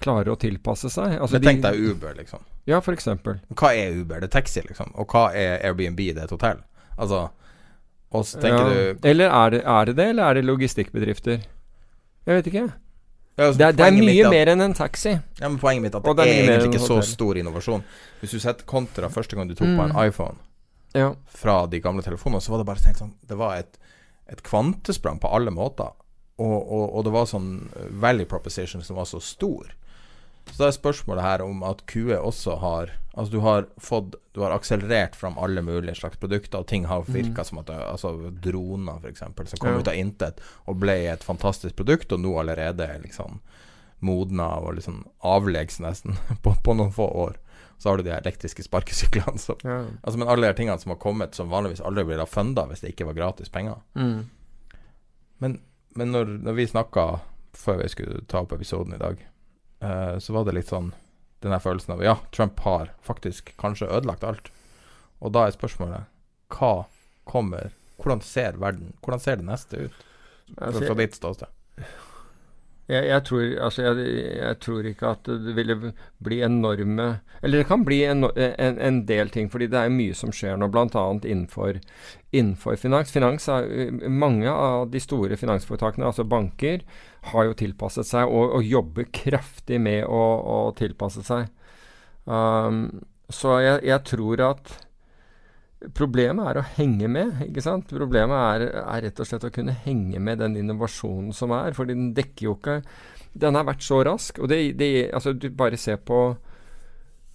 [SPEAKER 6] klarer å tilpasse seg. Altså,
[SPEAKER 5] tenk deg Uber, liksom.
[SPEAKER 6] Ja, eksempel.
[SPEAKER 5] Hva er Uber? Det er taxi, liksom. Og hva er Airbnb? Det er et hotell. Altså Og så tenker
[SPEAKER 6] Ja.
[SPEAKER 5] du
[SPEAKER 6] Eller er det, er det det, eller er det logistikkbedrifter? Jeg vet ikke.
[SPEAKER 5] Ja, altså,
[SPEAKER 6] Det er, det er
[SPEAKER 5] mitt
[SPEAKER 6] mye mer enn en taxi.
[SPEAKER 5] Ja, men Poenget mitt er at
[SPEAKER 6] Og
[SPEAKER 5] det,
[SPEAKER 6] er
[SPEAKER 5] egentlig ikke så stor innovasjon. Hvis du setter kontra første gang du tok på en
[SPEAKER 6] Mm.
[SPEAKER 5] iPhone
[SPEAKER 6] Ja.
[SPEAKER 5] fra de gamle telefonene, så var det bare tenkt sånn Det var et, et kvantesprang på alle måter. Og, og, og det var sånn value proposition som var så stor. Så da er spørsmålet her om at QE også har Altså du har fått Du har akselerert fram alle mulige slags produkter, og ting har virka som at det, Altså droner, f.eks., som kom
[SPEAKER 6] Mm. Ja.
[SPEAKER 5] ut av intet og ble et fantastisk produkt, og nå allerede er liksom modna og liksom avleggs nesten på, på noen få år. Så har du de elektriske sparkesyklene som
[SPEAKER 6] Ja.
[SPEAKER 5] Altså, men alle de tingene som har kommet, som vanligvis aldri ville ha funda hvis det ikke var gratis penger.
[SPEAKER 6] Mm.
[SPEAKER 5] Men, men når, når vi snakka før vi skulle ta opp episoden i dag, eh, så var det litt sånn den der følelsen av ja, Trump har faktisk kanskje ødelagt alt. Og da er spørsmålet hva kommer Hvordan ser verden Hvordan ser det neste ut?
[SPEAKER 6] Altså,
[SPEAKER 5] Fra ditt ståsted.
[SPEAKER 6] Jeg, jeg, tror, altså jeg, jeg tror ikke at det ville bli enorme Eller det kan bli en, en, en del ting, fordi det er mye som skjer nå, bl.a. Innenfor, innenfor finans. finans er, mange av de store finansforetakene, altså banker, har jo tilpasset seg og, og jobber kraftig med å, å tilpasse seg. Um, så jeg, tror at Problemet er å henge med. ikke sant? Problemet er, er rett og slett å kunne henge med den innovasjonen som er. fordi den dekker jo ikke Den har vært så rask. og det, det, altså Du bare ser på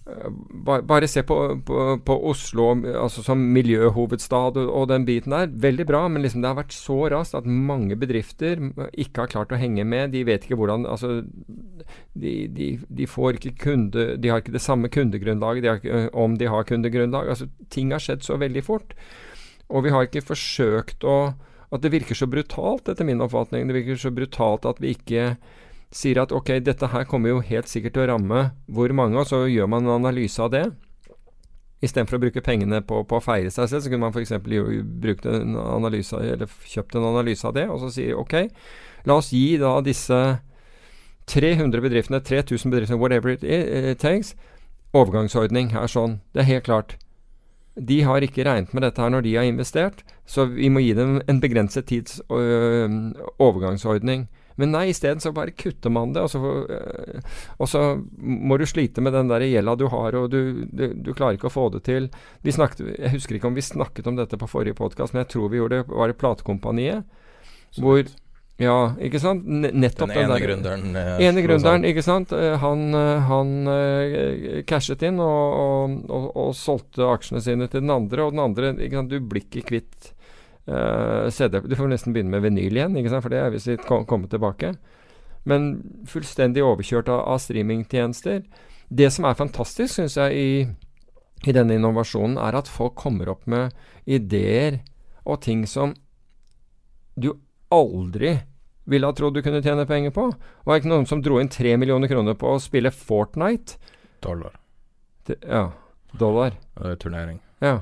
[SPEAKER 6] bare, se på, på, på Oslo altså som miljøhovedstad og, den biten der. Veldig bra, men liksom det har vært så raskt at mange bedrifter ikke har klart å henge med. De vet ikke hvordan Altså, de, de, de får ikke kunde De har ikke det samme kundegrunnlaget de har, om de har kundegrunnlag. Altså, ting har skjedd så veldig fort. Og vi har ikke forsøkt å At det virker så brutalt, etter min oppfatning. Det virker så brutalt at vi ikke sier at ok, dette her kommer jo helt sikkert til å ramme hvor mange, og så gjør man en analyse av det. Istedenfor å bruke pengene på, på, å feire seg selv, så kunne man f.eks. brukt kjøpt en analyse av det, og så sier ok, la oss gi da disse 300 bedriftene, 3000 bedriftene, whatever it, it takes, overgangsordning er sånn. Det er helt klart. De har ikke regnet med dette her når de har investert, så vi må gi dem en begrenset tids overgangsordning. Men nei, isteden så bare kutter man det, og så, øh, og så, må du slite med den der gjelda du har, og du, du, du, klarer ikke å få det til. Vi snakket, jeg husker ikke om vi snakket om dette på forrige podkast, men jeg tror vi gjorde det. Var det Platekompaniet? Hvor ja, ikke sant? Nettopp
[SPEAKER 5] den ene gründeren.
[SPEAKER 6] Eh, ene gründeren, ikke sant. Eh, han, eh, han eh, cashet inn og, og, og, og, solgte aksjene sine til den andre, og den andre ikke sant? Du blir ikke kvitt Uh, CD, du får nesten begynne med vinyl igjen, ikke sant? for det er hvis vi kommer tilbake. Men fullstendig overkjørt av, av streamingtjenester. Det som er fantastisk, syns jeg, i, i, denne innovasjonen, er at folk kommer opp med ideer og ting som du aldri ville ha trodd du kunne tjene penger på. Det var ikke noen som dro inn tre millioner kroner på å spille Fortnite.
[SPEAKER 5] Dollar.
[SPEAKER 6] Det, ja. Dollar.
[SPEAKER 5] Det er turnering.
[SPEAKER 6] Ja.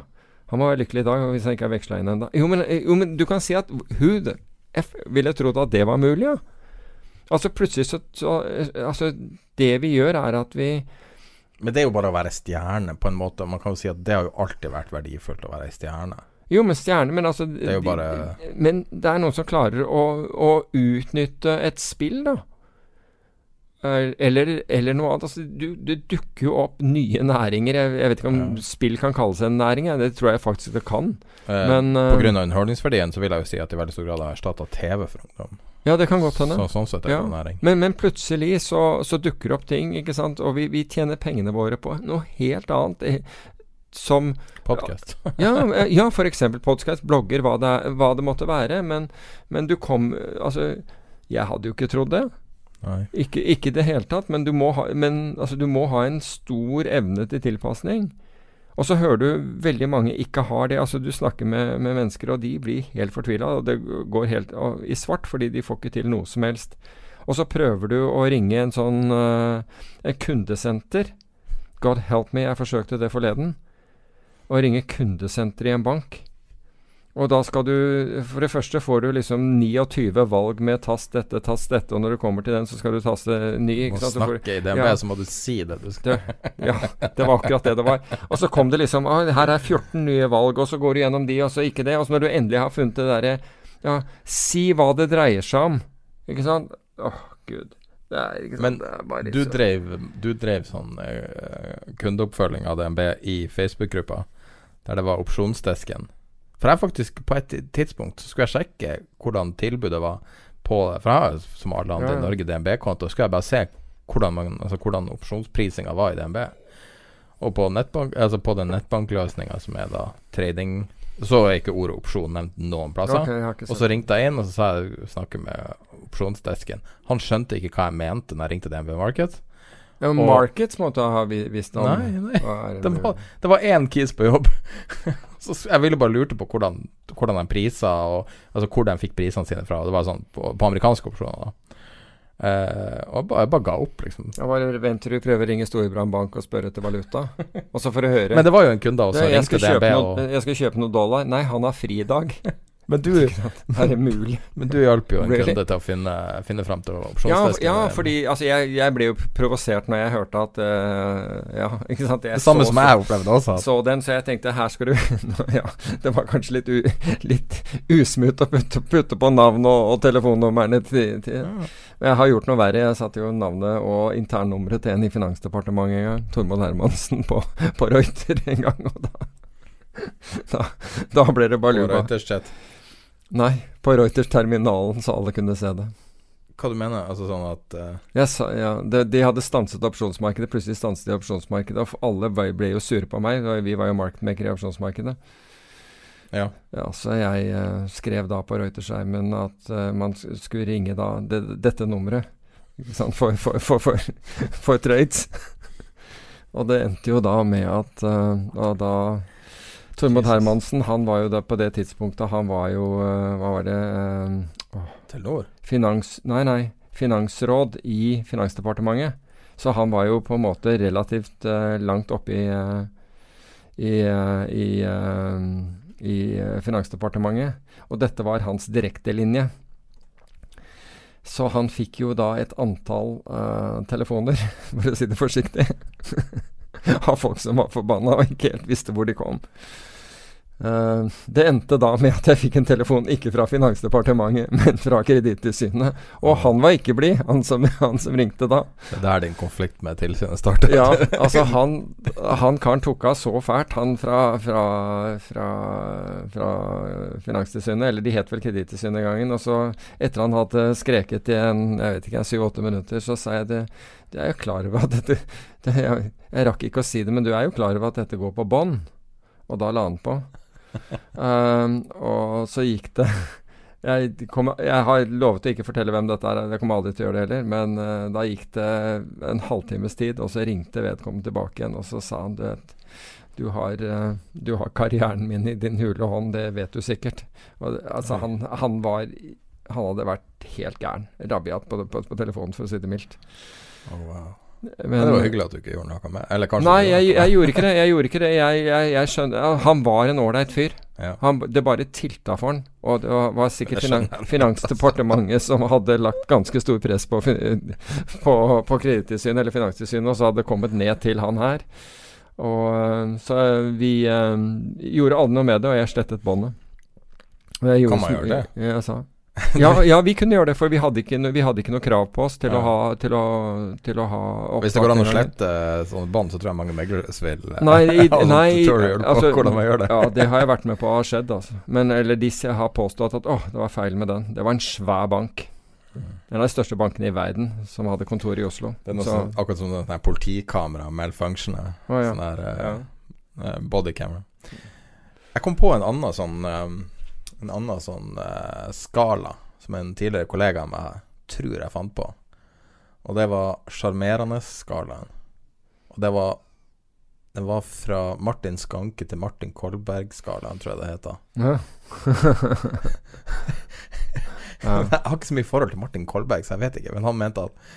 [SPEAKER 6] Han må være lykkelig i dag hvis han ikke har veksla inn ennå. Jo, jo, men du kan si at Hud F ville trodd at det var mulig, ja. Altså plutselig så, så Altså, det vi gjør, er at vi
[SPEAKER 5] Men det er jo bare å være stjerne, på en måte. Man kan jo si at det har jo alltid vært verdifullt å være stjerne.
[SPEAKER 6] Jo, men stjerne Men altså
[SPEAKER 5] Det er jo bare
[SPEAKER 6] Men det er noen som klarer å, å utnytte et spill, da. Eller, eller, noe annet. Altså, du, det dukker jo opp nye næringer. Jeg, jeg vet ikke om ja. spill kan kalles en næring. Det tror jeg faktisk det kan.
[SPEAKER 5] Eh,
[SPEAKER 6] men,
[SPEAKER 5] på grunn av underholdningsverdien så vil jeg jo si at det i veldig stor grad har erstatta TV for ungdom.
[SPEAKER 6] Ja, det kan godt hende.
[SPEAKER 5] Så, sånn sett er det ja. næring.
[SPEAKER 6] Men, men plutselig så, så, dukker det opp ting, ikke sant. Og vi, vi tjener pengene våre på noe helt annet. Eh, som
[SPEAKER 5] Podkast.
[SPEAKER 6] ja, eh, ja, eksempel podkast, blogger, hva det, hva det måtte være. Men, men du kom Altså, jeg hadde jo ikke trodd det. Ikke, ikke det hele tatt, men, du må, ha, men altså, du må ha en stor evne til tilpasning. Og så hører du veldig mange ikke har det. altså Du snakker med, med mennesker, og de blir helt fortvila. Og det går helt i svart, fordi de får ikke til noe som helst. Og så prøver du å ringe en sånn uh, en kundesenter. God help me, jeg forsøkte det forleden. Å ringe kundesenter i en bank. Og da skal du For det første får du liksom 29 valg med tast dette, tast dette, og når du kommer til den, så skal du taste ny.
[SPEAKER 5] Ikke sant? Må snakke i DNB, ja. så må du si det du
[SPEAKER 6] skal. Det, ja, det var akkurat det det var. Og så kom det liksom Her er 14 nye valg, og så går du gjennom de, og så ikke det. Og så når du endelig har funnet det derre Ja, si hva det dreier seg om. Ikke sant? Åh, oh, gud.
[SPEAKER 5] Men du drev, du drev sånn uh, kundeoppfølging av DNB i Facebook-gruppa, der det var opsjonsdesken. For jeg faktisk, på et tidspunkt, så skulle jeg sjekke hvordan tilbudet var på For jeg har som alle andre i ja. Norge DNB-konto, så skulle jeg bare se hvordan, man, altså hvordan opsjonsprisinga var i DNB. Og på, nettbank, altså på den nettbankløsninga som er da trading Så er ikke ordet opsjon nevnt noen plasser. Okay, og så ringte jeg inn og så sa jeg snakke med opsjonsdesken. Han skjønte ikke hva jeg mente når jeg ringte DNB Market.
[SPEAKER 6] Ja, Markets måtte ha visst om
[SPEAKER 5] Nei, nei. Det var, det var én kis på jobb. så jeg ville bare lurte på hvordan, hvordan de prisa, og altså hvor de fikk prisene sine fra. Det var sånn på, på amerikanske opsjoner. da Uh, og jeg bare, ga opp, liksom.
[SPEAKER 6] Ja, bare Venter du prøver å ringe Storebrand Bank og spørre etter valuta? Og så får du høre
[SPEAKER 5] Men det var jo en kunde også.
[SPEAKER 6] Jeg skal, DNB, og... jeg skal kjøpe noe dollar. Nei, han har fridag.
[SPEAKER 5] Men du,
[SPEAKER 6] er det mulig?
[SPEAKER 5] Men du hjalp jo en really? kunde til å finne, finne fram til opsjonsdesken.
[SPEAKER 6] Ja, ja, fordi altså, jeg, jeg, ble jo provosert når jeg hørte at uh, Ja, ikke sant.
[SPEAKER 5] Det samme så, som jeg opplevde også.
[SPEAKER 6] Så den, så jeg tenkte her skal du Ja, det var kanskje litt, u, litt usmooth å putte, putte, på navn og, og telefonnumrene til, til. Men jeg har gjort noe verre. Jeg satte jo navnet og internnummeret til en i Finansdepartementet en gang. Tormod Hermansen på, på Reuter en gang. Og da, da, da ble det baluba. Nei, på Reuters-terminalen, så alle kunne se det.
[SPEAKER 5] hva du mener? Altså sånn at
[SPEAKER 6] uh... yes, ja, de, de hadde stanset opsjonsmarkedet. Plutselig stanset de opsjonsmarkedet. Og alle ble, jo sure på meg. Vi var jo marketmaker i opsjonsmarkedet.
[SPEAKER 5] Ja.
[SPEAKER 6] Ja, så jeg uh, skrev da på Reuterskjermen at uh, man skulle ringe da det, dette nummeret. For, for, for, for, for trades. og det endte jo da med at uh, da Tormod Hermansen, han var jo da på det tidspunktet Han var jo eh, Hva var det? uh,
[SPEAKER 5] Telenor?
[SPEAKER 6] finans... Nei, nei. Finansråd i Finansdepartementet. Så han var jo på en måte relativt uh, langt oppe i uh, i, i, i Finansdepartementet. Og dette var hans direktelinje. Så han fikk jo da et antall telefoner, for å si det forsiktig, av folk som var forbanna og ikke helt visste hvor de kom. Eh, det endte da med at jeg fikk en telefon ikke fra Finansdepartementet, men fra Kredittilsynet. Og han var ikke blid, han, han som ringte da.
[SPEAKER 5] Det er din konflikt med tilsynet startet?
[SPEAKER 6] Ja, altså han, han karen tok av så fælt, han fra, fra, fra, fra Finanstilsynet, eller de het vel Kredittilsynet den gangen. Og så, etter han hadde skreket i en jeg vet ikke, syv-åtte minutter, så sa jeg det Du er jo klar over at dette det, jeg, jeg rakk ikke å si det, men du er jo klar over at dette går på bånd? Og da la han på. Um, og så gikk det jeg, kom, jeg har lovet å ikke fortelle hvem dette er, jeg kommer aldri til å gjøre det heller. Men uh, da gikk det en halvtimes tid, og så ringte vedkommende tilbake igjen. Og så sa han du vet, du har, uh, du har karrieren min i din hule hånd, det vet du sikkert. Og, altså, han, han var Han hadde vært helt gæren. Rabiat på, på, på telefonen, for å si det mildt.
[SPEAKER 5] Oh, wow.
[SPEAKER 6] Men,
[SPEAKER 5] Men det var hyggelig at du ikke gjorde noe med Eller kanskje
[SPEAKER 6] Nei, jeg, jeg gjorde ikke det. Jeg gjorde ikke det. Jeg, jeg, jeg skjønner Han var en ålreit fyr.
[SPEAKER 5] Ja.
[SPEAKER 6] Han, det bare tilta for han. Og det var, sikkert finan. Finansdepartementet som hadde lagt ganske stor press på, på, på Kredittilsynet eller Finanstilsynet, og så hadde det kommet ned til han her. Og Så vi eh, gjorde alle noe med det, og jeg slettet båndet. Jeg
[SPEAKER 5] Kan man gjøre det?
[SPEAKER 6] Ja, jeg sa. Ja, ja, vi kunne gjøre det, for vi hadde ikke, vi hadde ikke noe krav på oss til,
[SPEAKER 5] Ja.
[SPEAKER 6] å, ha, til, å, til å ha
[SPEAKER 5] Hvis det går an å slette sånne bånd, så tror jeg mange meglere vil eh,
[SPEAKER 6] Nei, i,
[SPEAKER 5] sånn
[SPEAKER 6] nei altså,
[SPEAKER 5] hvordan man gjør det.
[SPEAKER 6] Ja, det har jeg vært med på har skjedd, altså. Men eller disse har påstått at å, det var feil med den. Det var en svær bank. En av de største bankene i verden som hadde kontor i Oslo.
[SPEAKER 5] Det er noe
[SPEAKER 6] Så-
[SPEAKER 5] sånn, akkurat som sånn politikamera malfunctioner.
[SPEAKER 6] Å, ja.
[SPEAKER 5] Sånn der
[SPEAKER 6] uh,
[SPEAKER 5] eh, bodycamera. Jeg kom på en annen sånn eh, En annen sånn eh, skala som en tidligere kollega av meg tror jeg fant på. Og det var sjarmerende-skalaen. Og det var Den var fra Martin Skanke til Martin Kolberg-skalaen, tror jeg det heter.
[SPEAKER 6] Ja.
[SPEAKER 5] Jeg har ikke så mye forhold til Martin Kolberg, så jeg vet ikke. Men han mente at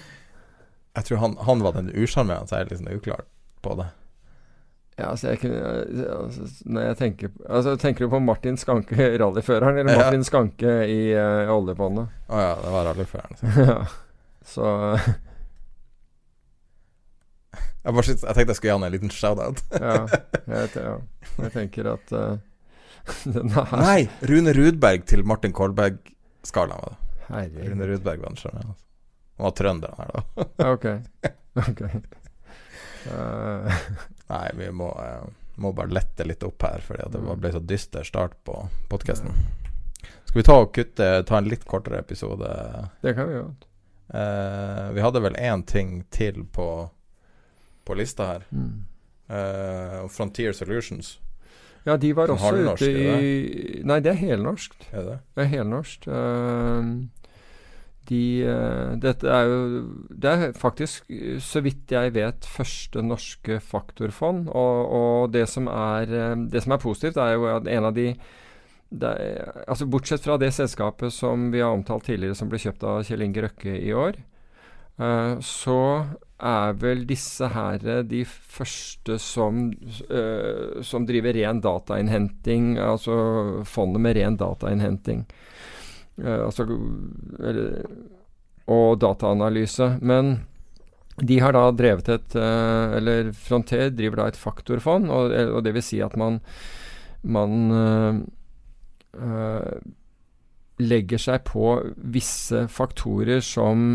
[SPEAKER 5] Jeg tror han, han var den usjarmerende, så jeg er litt uklart uklar på det.
[SPEAKER 6] Ja, altså jeg kunne altså, Når jeg tenker Altså Tenker du på Martin Skanke, rallyføreren, eller
[SPEAKER 5] Ja.
[SPEAKER 6] Martin Skanke i uh, oljefondet?
[SPEAKER 5] Å ja, det var rallyføreren.
[SPEAKER 6] ja. Så
[SPEAKER 5] Jeg, bare, jeg tenkte jeg skulle gi han en liten shout-out.
[SPEAKER 6] ja, jeg, ja. jeg tenker at uh, den er
[SPEAKER 5] Nei! Rune Rudberg til Martin Kolberg-skalaen var det.
[SPEAKER 6] Herregud.
[SPEAKER 5] Rune Rudberg var den jeg Han var trønder, han her, da.
[SPEAKER 6] Ok. Ok. Eh,
[SPEAKER 5] Nei, vi må, eh, må bare lette litt opp her, fordi det ble så dyster start på podkasten. Skal vi ta og kutte Ta en litt kortere episode?
[SPEAKER 6] det kan vi gjøre.
[SPEAKER 5] Uh, vi hadde vel én ting til på, på lista her.
[SPEAKER 6] Mm.
[SPEAKER 5] Uh, Frontier Solutions.
[SPEAKER 6] Ja, de var også ute i Nei, det er helnorsk.
[SPEAKER 5] Er det det?
[SPEAKER 6] Er helnorsk. Eh, de eh, Dette er jo Det er faktisk, så vidt jeg vet, første norske faktorfond. Og, og det, som er, eh, det som er positivt, er jo at en av de er, altså Bortsett fra det selskapet som vi har omtalt tidligere, som ble kjøpt av Kjell Inge Røkke i år, eh, så er vel disse her de første som, som driver ren datainnhenting, altså fondet med ren datainnhenting. Eh, altså, eller, og dataanalyse. Men de har da drevet et eh, Eller Fronter driver da et faktorfond, og, og det vil si at man, man eh, eh, legger seg på visse faktorer som,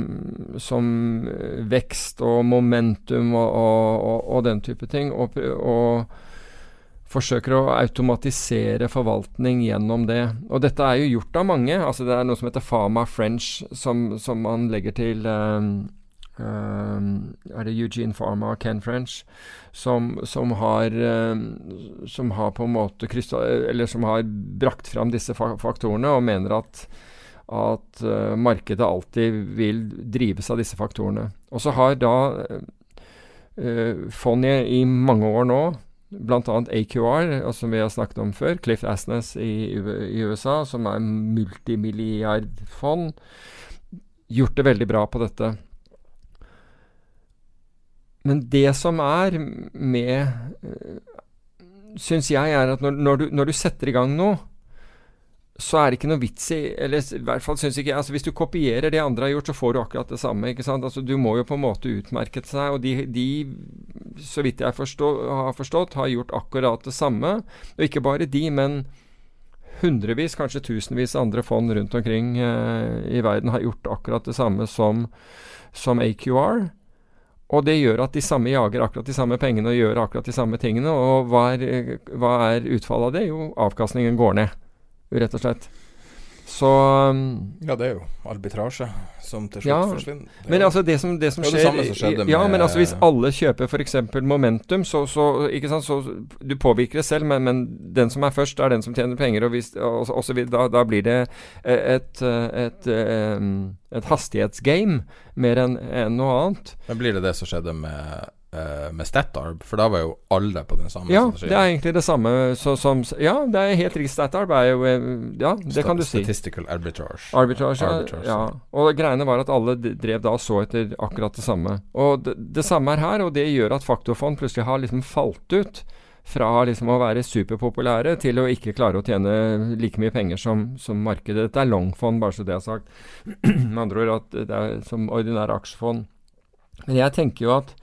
[SPEAKER 6] som eh, vekst og momentum og, og, og, og den type ting. Og forsøker å automatisere forvaltning gjennom det. Og dette er jo gjort av mange. altså Det er noe som heter Fama French, som, som man legger til um, um, Er det Eugene Pharma og Ken French? Som, som, har um, Som har på en måte Eller som har brakt fram disse faktorene og mener at at uh, markedet alltid vil drives av disse faktorene. Og så har da uh, fondet i mange år nå bl.a. AQR, som vi har snakket om før, Cliff Asnes i, i USA, som er multimilliardfond, gjort det veldig bra på dette. Men det som er med Syns jeg er at når, når, du, når du setter i gang noe, så er det ikke noe vits i Eller i hvert fall syns ikke altså Hvis du kopierer det andre har gjort, så får du akkurat det samme. ikke sant? Altså Du må jo på en måte utmerke seg, og de, de så vidt jeg forstå, har forstått, har gjort akkurat det samme. Og ikke bare de, men hundrevis, kanskje tusenvis andre fond rundt omkring eh, i verden har gjort akkurat det samme som, som AQR. Og det gjør at de samme jager akkurat de samme pengene og gjør akkurat de samme tingene. Og hva er, hva er utfallet av det? Jo, avkastningen går ned rett og slett. Så um,
[SPEAKER 5] Ja, det er jo arbitrasje som til slutt ja, forsvinner. Det
[SPEAKER 6] men altså det som, det som skjer
[SPEAKER 5] det som skjedde
[SPEAKER 6] Ja, men altså hvis alle kjøper f.eks. momentum, så, så, sant, så Du påvirker det selv, men, men, den som er først, er den som tjener penger. Og, hvis, og, og så, da, da, blir det et, et, et, et hastighetsgame mer enn en noe annet.
[SPEAKER 5] Men blir det det som skjedde med med StatArb, for da var jo alle på den samme
[SPEAKER 6] ja, strategien. Ja, det er egentlig det samme så, som Ja, det er helt riktig. StatArb er jo eh, Ja, det Stat kan du si.
[SPEAKER 5] Statistical arbitrage.
[SPEAKER 6] Arbitrage, arbitrage ja. Og greiene var at alle drev da og så etter akkurat det samme. Og det, det samme er her, og det gjør at faktorfond plutselig har liksom falt ut fra liksom å være superpopulære til å ikke klare å tjene like mye penger som, som markedet. Dette er longfond, bare så det er sagt. Med andre ord at det er som ordinære aksjefond. Men jeg tenker jo at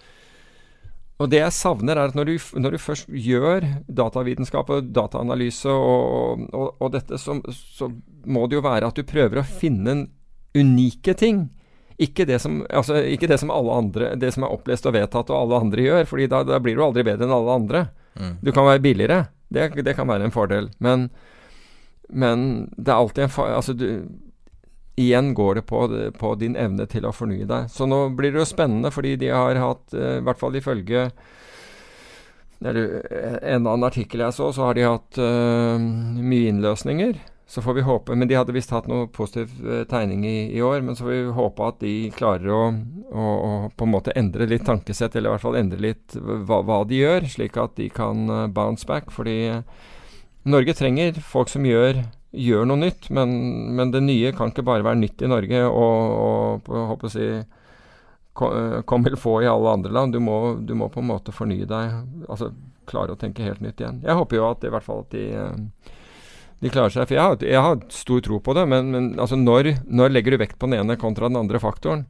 [SPEAKER 6] og det jeg savner, er at når du, når du først gjør datavitenskap og dataanalyse og, og, og dette, så, så, må det jo være at du prøver å finne unike ting. Ikke det, som, altså, ikke det som alle andre Det som er opplest og vedtatt og alle andre gjør, fordi da, da blir du aldri bedre enn alle andre. Mm. Du kan være billigere. Det, det, kan være en fordel. Men, men det er alltid en fa... Altså, du, igjen går det på, på, din evne til å fornye deg. Så nå blir det jo spennende, fordi de har hatt, eh, i hvert fall ifølge en annen artikkel jeg så, så har de hatt uh, mye innløsninger. Så får vi håpe Men de hadde visst hatt noe positiv tegning i, i, år. Men så får vi håpe at de klarer å, å, å, på en måte endre litt tankesett, eller i hvert fall endre litt hva, hva de gjør, slik at de kan bounce back. Fordi Norge trenger folk som gjør gjør noe nytt, men, men, det nye kan ikke bare være nytt i Norge og, og håper å si kom eller få i alle andre land. Du må, du må, på en måte fornye deg, altså klare å tenke helt nytt igjen. Jeg håper jo at i hvert fall at de, de klarer seg. For jeg har, jeg har stor tro på det, men, men altså når, når, legger du vekt på den ene kontra den andre faktoren?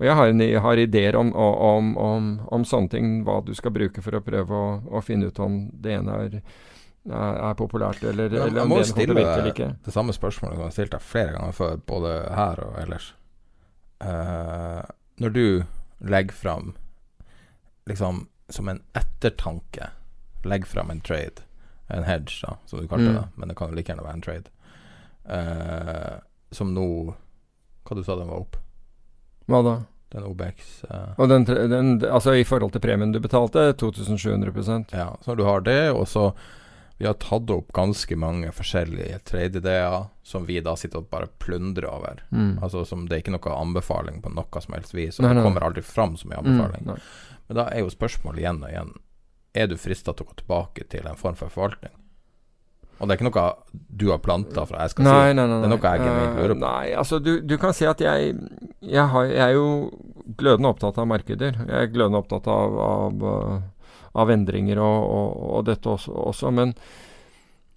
[SPEAKER 6] Og jeg har, jeg har ideer om, om, om, om, sånne ting, hva du skal bruke for å prøve å, å finne ut om det ene er er populært, eller, ja, eller om det
[SPEAKER 5] stille eller ikke. Det samme spørsmålet som jeg har stilt deg flere ganger før, både her og ellers. Uh, når du legger fram, liksom som en ettertanke, legger fram en trade, en hedge, da, som du kalte mm. det, men det kan jo like gjerne være en trade, uh, som nå Hva du sa den var opp?
[SPEAKER 6] Hva da?
[SPEAKER 5] Den OBX. Uh,
[SPEAKER 6] og den, den, altså i forhold til premien du betalte, 2700%
[SPEAKER 5] Ja, så du har det, og så vi har tatt opp ganske mange forskjellige trade-ideer som vi da sitter og bare plundrer over. Mm. Altså som Det er ikke noe anbefaling på noe som helst vis, og nei, nei. det kommer aldri fram som en anbefaling. Mm, Men da er jo spørsmålet igjen og igjen Er du frista til å gå tilbake til en form for forvaltning? Og det er ikke noe du har planta fra jeg skal nei, si. Nei, nei, det er noe jeg genuint lurer
[SPEAKER 6] på. Nei, altså du, du, kan si at jeg jeg, har, jeg, er jo glødende opptatt av markeder. Jeg er glødende opptatt av, av av endringer og, og, og dette også, også, Men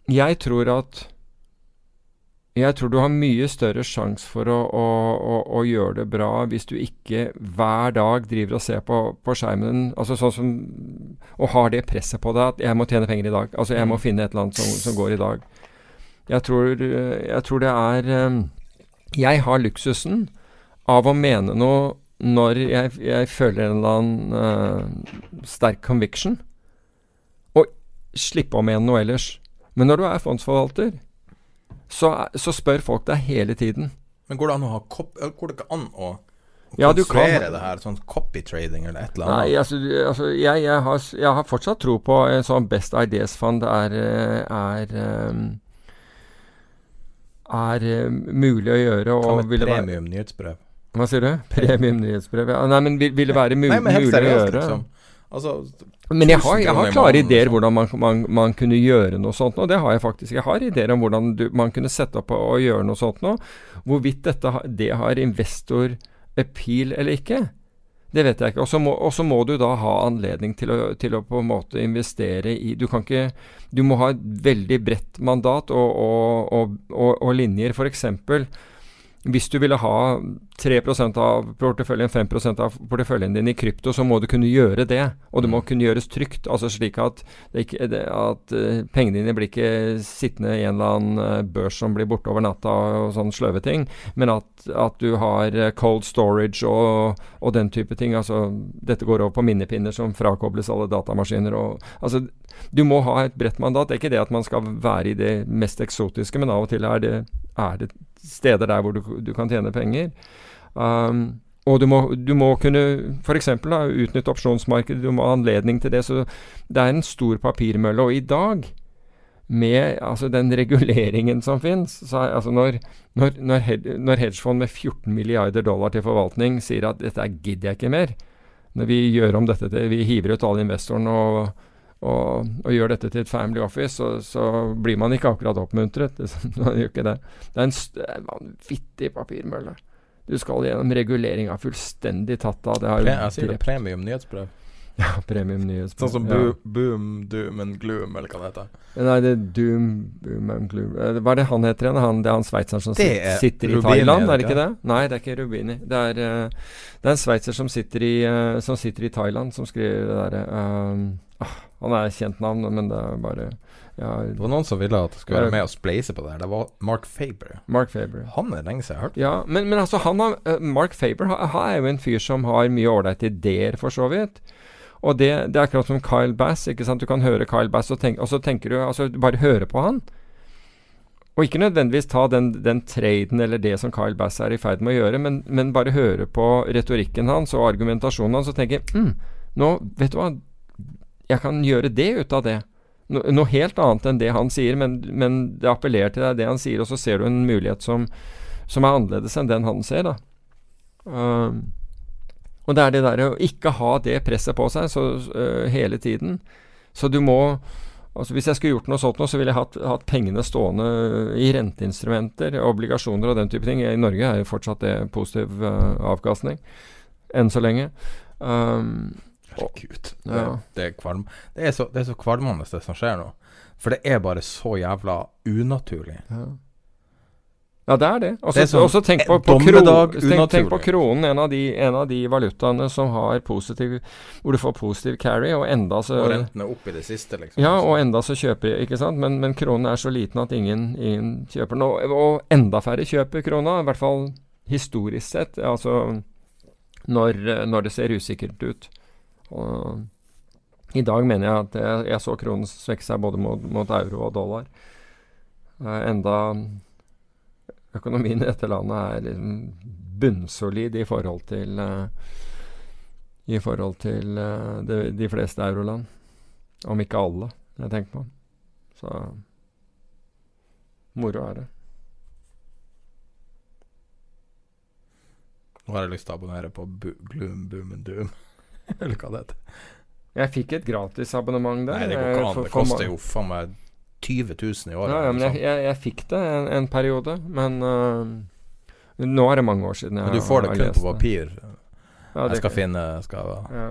[SPEAKER 6] jeg tror at jeg tror du har mye større sjanse for å, å, å, å, gjøre det bra hvis du ikke hver dag driver og ser på, på skjermen altså sånn som, og har det presset på deg at 'jeg må tjene penger i dag'. Altså 'jeg må mm. finne et eller annet som, som går i dag'. Jeg tror, jeg tror det er um, Jeg har luksusen av å mene noe når jeg, jeg føler en eller annen uh, sterk conviction. Og slippe om igjen noe ellers. Men når du er fondsforvalter, så, er- så spør folk deg hele tiden.
[SPEAKER 5] Men går det an å ha kopp... øh, Går det ikke an å
[SPEAKER 6] Ja, du kan-
[SPEAKER 5] det her, sånn copytrading eller et eller
[SPEAKER 6] Nei,
[SPEAKER 5] annet?
[SPEAKER 6] altså, altså jeg, jeg, har, jeg har fortsatt tro på en sånn Best Ideas Fund er, er, er er eh, mulig å gjøre.
[SPEAKER 5] Hva
[SPEAKER 6] Og
[SPEAKER 5] med
[SPEAKER 6] ville være,
[SPEAKER 5] premium nyhetsbrev?
[SPEAKER 6] Hva sier du? Premium nyhetsbrev? Ja, nei, men vil, vil det være mul
[SPEAKER 5] Nei,
[SPEAKER 6] mulig å gjøre?
[SPEAKER 5] liksom. Altså,
[SPEAKER 6] Men jeg har, jeg har klare ideer
[SPEAKER 5] liksom.
[SPEAKER 6] hvordan man, man, man kunne gjøre noe sånt nå. Det har jeg faktisk. Jeg har ideer om hvordan du, man kunne sette opp og gjøre noe sånt nå. Hvorvidt dette, det har investor appeal eller ikke, det vet jeg ikke. Og så må, må du da ha anledning til å, til å på en måte investere i Du kan ikke Du må ha et veldig bredt mandat og, og, og, og, og linjer. F.eks. hvis du ville ha 3% av porteføljen, 5% av porteføljen din i krypto, så må du kunne gjøre det. Og det må kunne gjøres trygt. Altså slik at, det ikke, at eh, pengene dine blir ikke sittende i en eller annen eh, børs som blir borte over natta og sånne sløve ting, men at, at du har eh, cold storage og, og den type ting. Altså dette går over på minnepinner som frakobles alle datamaskiner og Altså du må ha et bredt mandat. Det er ikke det at man skal være i det mest eksotiske, men av og til er det, er det steder der hvor du, du kan tjene penger. Um, og du må, du må kunne f.eks. utnytte opsjonsmarkedet. Du må ha anledning til det. Så det er en stor papirmølle. Og i dag, med altså, den reguleringen som finnes altså når, når, når hedgefond med 14 milliarder dollar til forvaltning sier at dette gidder jeg ikke mer, når vi gjør om dette til Vi hiver ut alle investorene og, og, og gjør dette til et family office, så, så blir man ikke akkurat oppmuntret. Man gjør ikke det. Det er en en vanvittig papirmølle. Du skal gjennom regulering av fullstendig tatt av. Det har jo
[SPEAKER 5] Pre jeg sier det, premium nyhetsbrev.
[SPEAKER 6] Ja, premium nyhetsbrev.
[SPEAKER 5] Sånn som
[SPEAKER 6] ja.
[SPEAKER 5] Boom, Doom and Gloom, eller hva det heter.
[SPEAKER 6] Nei, det er Doom, Boom and Gloom Eh, Hva er det han heter igjen? Han, det er han sveitseren som sitter,
[SPEAKER 5] er
[SPEAKER 6] sitter i
[SPEAKER 5] Rubini,
[SPEAKER 6] Thailand,
[SPEAKER 5] er det
[SPEAKER 6] ikke det? Nei, det er ikke Rubini. Det er, uh, det er en sveitser som sitter i, uh, som sitter i Thailand, som skriver det derre um, ah, Han er et kjent navn, men det er bare ja,
[SPEAKER 5] Det var noen som ville at jeg skulle være med og spleise på det her. Det var Mark Faber.
[SPEAKER 6] Mark Faber.
[SPEAKER 5] Han er lenge siden jeg har hørt.
[SPEAKER 6] Ja, men, men altså han har, uh, Mark Faber ha- ha- er jo en fyr som har mye ålreite ideer, for så vidt. Og det, det er akkurat som Kyle Bass. ikke sant? Du kan høre Kyle Bass, og, tenk, og så tenker du altså Bare høre på han. Og ikke nødvendigvis ta den, den traden eller det som Kyle Bass er i ferd med å gjøre, men, men bare høre på retorikken hans og argumentasjonen hans og tenke mm, Nå, vet du hva, jeg kan gjøre det ut av det. No, noe helt annet enn det han sier, men, men det appellerer til deg, det han sier, og så ser du en mulighet som, som er annerledes enn den han ser, da. Um, og det er det derre å ikke ha det presset på seg så, uh, hele tiden. Så du må Altså Hvis jeg skulle gjort noe sånt nå, så ville jeg hatt, hatt pengene stående i renteinstrumenter, obligasjoner og den type ting. I Norge er jo fortsatt det positiv uh, avkastning. Enn så lenge. Um,
[SPEAKER 5] Herregud. Det,
[SPEAKER 6] Ja.
[SPEAKER 5] det, er kvalm. det, er så, det er så kvalmende, det som skjer nå. For det er bare så jævla unaturlig.
[SPEAKER 6] Ja. Ja, det er det. Og
[SPEAKER 5] Det er
[SPEAKER 6] så
[SPEAKER 5] sånn
[SPEAKER 6] også tenk på, på,
[SPEAKER 5] dommedag
[SPEAKER 6] tenk, tenk på kronen, en av, de, en av de valutaene som har positiv Hvor du får positiv carry, og enda så
[SPEAKER 5] Og rentene opp i det siste, liksom.
[SPEAKER 6] Ja, og enda så kjøper Ikke sant? Men, men kronen er så liten at ingen, ingen kjøper den. Og, og enda færre kjøper krona, i hvert fall historisk sett. Altså når, når det ser usikkert ut. Og i dag mener jeg at jeg, jeg så kronen svekke seg både mot, mot euro og dollar. Eh, enda økonomien i dette landet er liksom bunnsolid i forhold til eh, I forhold til eh, de, de fleste euroland. Om ikke alle, jeg tenker på. Så moro er det.
[SPEAKER 5] Nå har jeg lyst til å abonnere på Bo Gloom, Boom and Doom. eller hva det heter.
[SPEAKER 6] Jeg fikk et gratisabonnement der.
[SPEAKER 5] Nei, det går ikke an. Det koster jo faen meg 20 000 i året.
[SPEAKER 6] Ja, ja, men jeg,
[SPEAKER 5] liksom.
[SPEAKER 6] jeg, jeg fikk det en, en periode, men uh, nå er det mange år siden jeg
[SPEAKER 5] Men du får det kun på papir.
[SPEAKER 6] Ja, det
[SPEAKER 5] jeg skal finne skal,
[SPEAKER 6] Ja.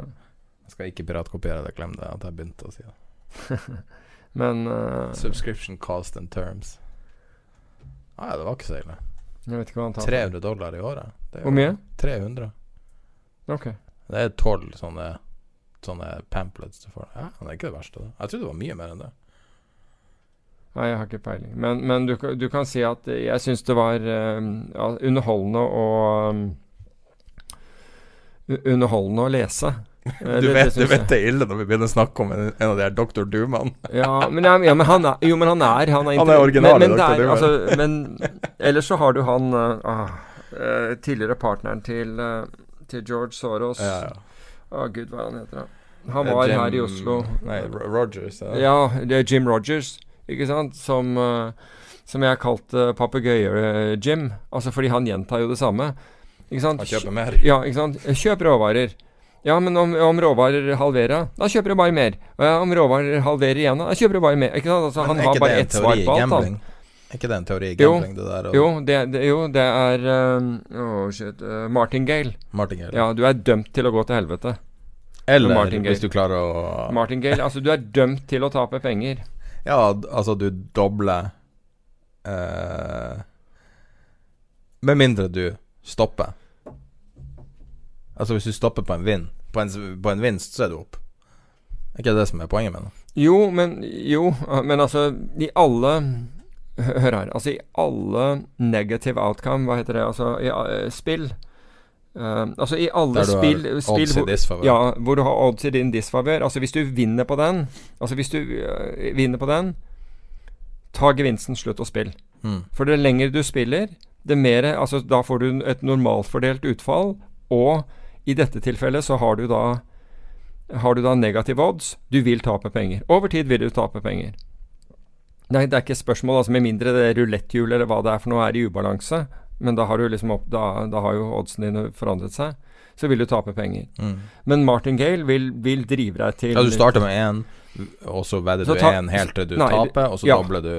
[SPEAKER 5] Jeg skal ikke piratkopiere det. Glem det at jeg begynte å si det.
[SPEAKER 6] Men uh,
[SPEAKER 5] Subscription cost and terms. Nei, det var ikke så ille.
[SPEAKER 6] jeg vet ikke hva han tar.
[SPEAKER 5] 300 dollar i året. Det
[SPEAKER 6] Hvor mye?
[SPEAKER 5] 300.
[SPEAKER 6] Ok.
[SPEAKER 5] Det er 12 sånne, sånne pamphlets du får. Ja, det er ikke det verste. Da. Jeg trodde det var mye mer enn det.
[SPEAKER 6] Nei, jeg har ikke peiling. Men, men du, du kan si at jeg syns det var uh, underholdende å um, Underholdende å lese.
[SPEAKER 5] Du vet,
[SPEAKER 6] det
[SPEAKER 5] du vet det er ille når vi begynner å snakke om en, en av de her Dr. Doomene.
[SPEAKER 6] Ja, men, ja, men han er Jo, men han er Han er,
[SPEAKER 5] Han er originale
[SPEAKER 6] men,
[SPEAKER 5] Dr. Doom,
[SPEAKER 6] altså, men ellers så har du han uh, eh, tidligere partneren til, til George Soros.
[SPEAKER 5] Ja, ja.
[SPEAKER 6] Å gud, hva er han heter han. Han var her i Oslo.
[SPEAKER 5] Nei, Rogers. Ja.
[SPEAKER 6] Ja, det er Jim Rogers, ikke sant? Som, eh, som jeg kalte papegøye-Jim. Altså fordi han gjentar jo det samme. Ikke sant?
[SPEAKER 5] Han kjøper mer.
[SPEAKER 6] Ja, ikke sant. Kjøp råvarer. Ja, men om, om råvarer halverer, da kjøper du bare mer. Ja, om råvarer halverer igjen, da kjøper du bare mer. Ikke sant? Altså,
[SPEAKER 5] Men
[SPEAKER 6] han har bare ett svar på alt. Han.
[SPEAKER 5] Er ikke det en teori i
[SPEAKER 6] Jo.
[SPEAKER 5] gambling, det der? og-
[SPEAKER 6] Jo, det, det, jo, det er um, oh shit. uh, Martingale.
[SPEAKER 5] Martingale.
[SPEAKER 6] Ja, du er dømt til å gå til helvete.
[SPEAKER 5] Eller hvis du klarer å
[SPEAKER 6] Martingale. Altså, du er dømt til å tape penger.
[SPEAKER 5] Ja, altså du dobler eh, Med mindre du stopper. Altså hvis du stopper på en vind På en, på en vinst, så er du opp. Er ikke det som er poenget med det?
[SPEAKER 6] Jo, men Jo, men altså I alle Hør her. Altså i alle negative outcome, hva heter det, altså i eh, spill eh, Altså i alle spill, spill hvor. Ja, hvor du har odds i din disfavør. Altså hvis du vinner på den Altså hvis du uh, vinner på den, ta gevinsten, slutt å spille.
[SPEAKER 5] Mm.
[SPEAKER 6] For det lenger du spiller, det mer Altså da får du et normalfordelt utfall, og i dette tilfellet så har du da har du da negative odds, du vil tape penger. Over tid vil du tape penger. Nei, det er ikke et spørsmål, altså med mindre det ruletthjul eller hva det er for noe er i ubalanse, men da har, du liksom opp, da, da har jo oddsene dine forandret seg, så vil du tape penger.
[SPEAKER 5] Mm.
[SPEAKER 6] Men Martingale vil, vil drive deg til
[SPEAKER 5] Ja, du starter med én, og så vedder du én helt til du
[SPEAKER 6] Nei,
[SPEAKER 5] taper, og så
[SPEAKER 6] ja.
[SPEAKER 5] dobler du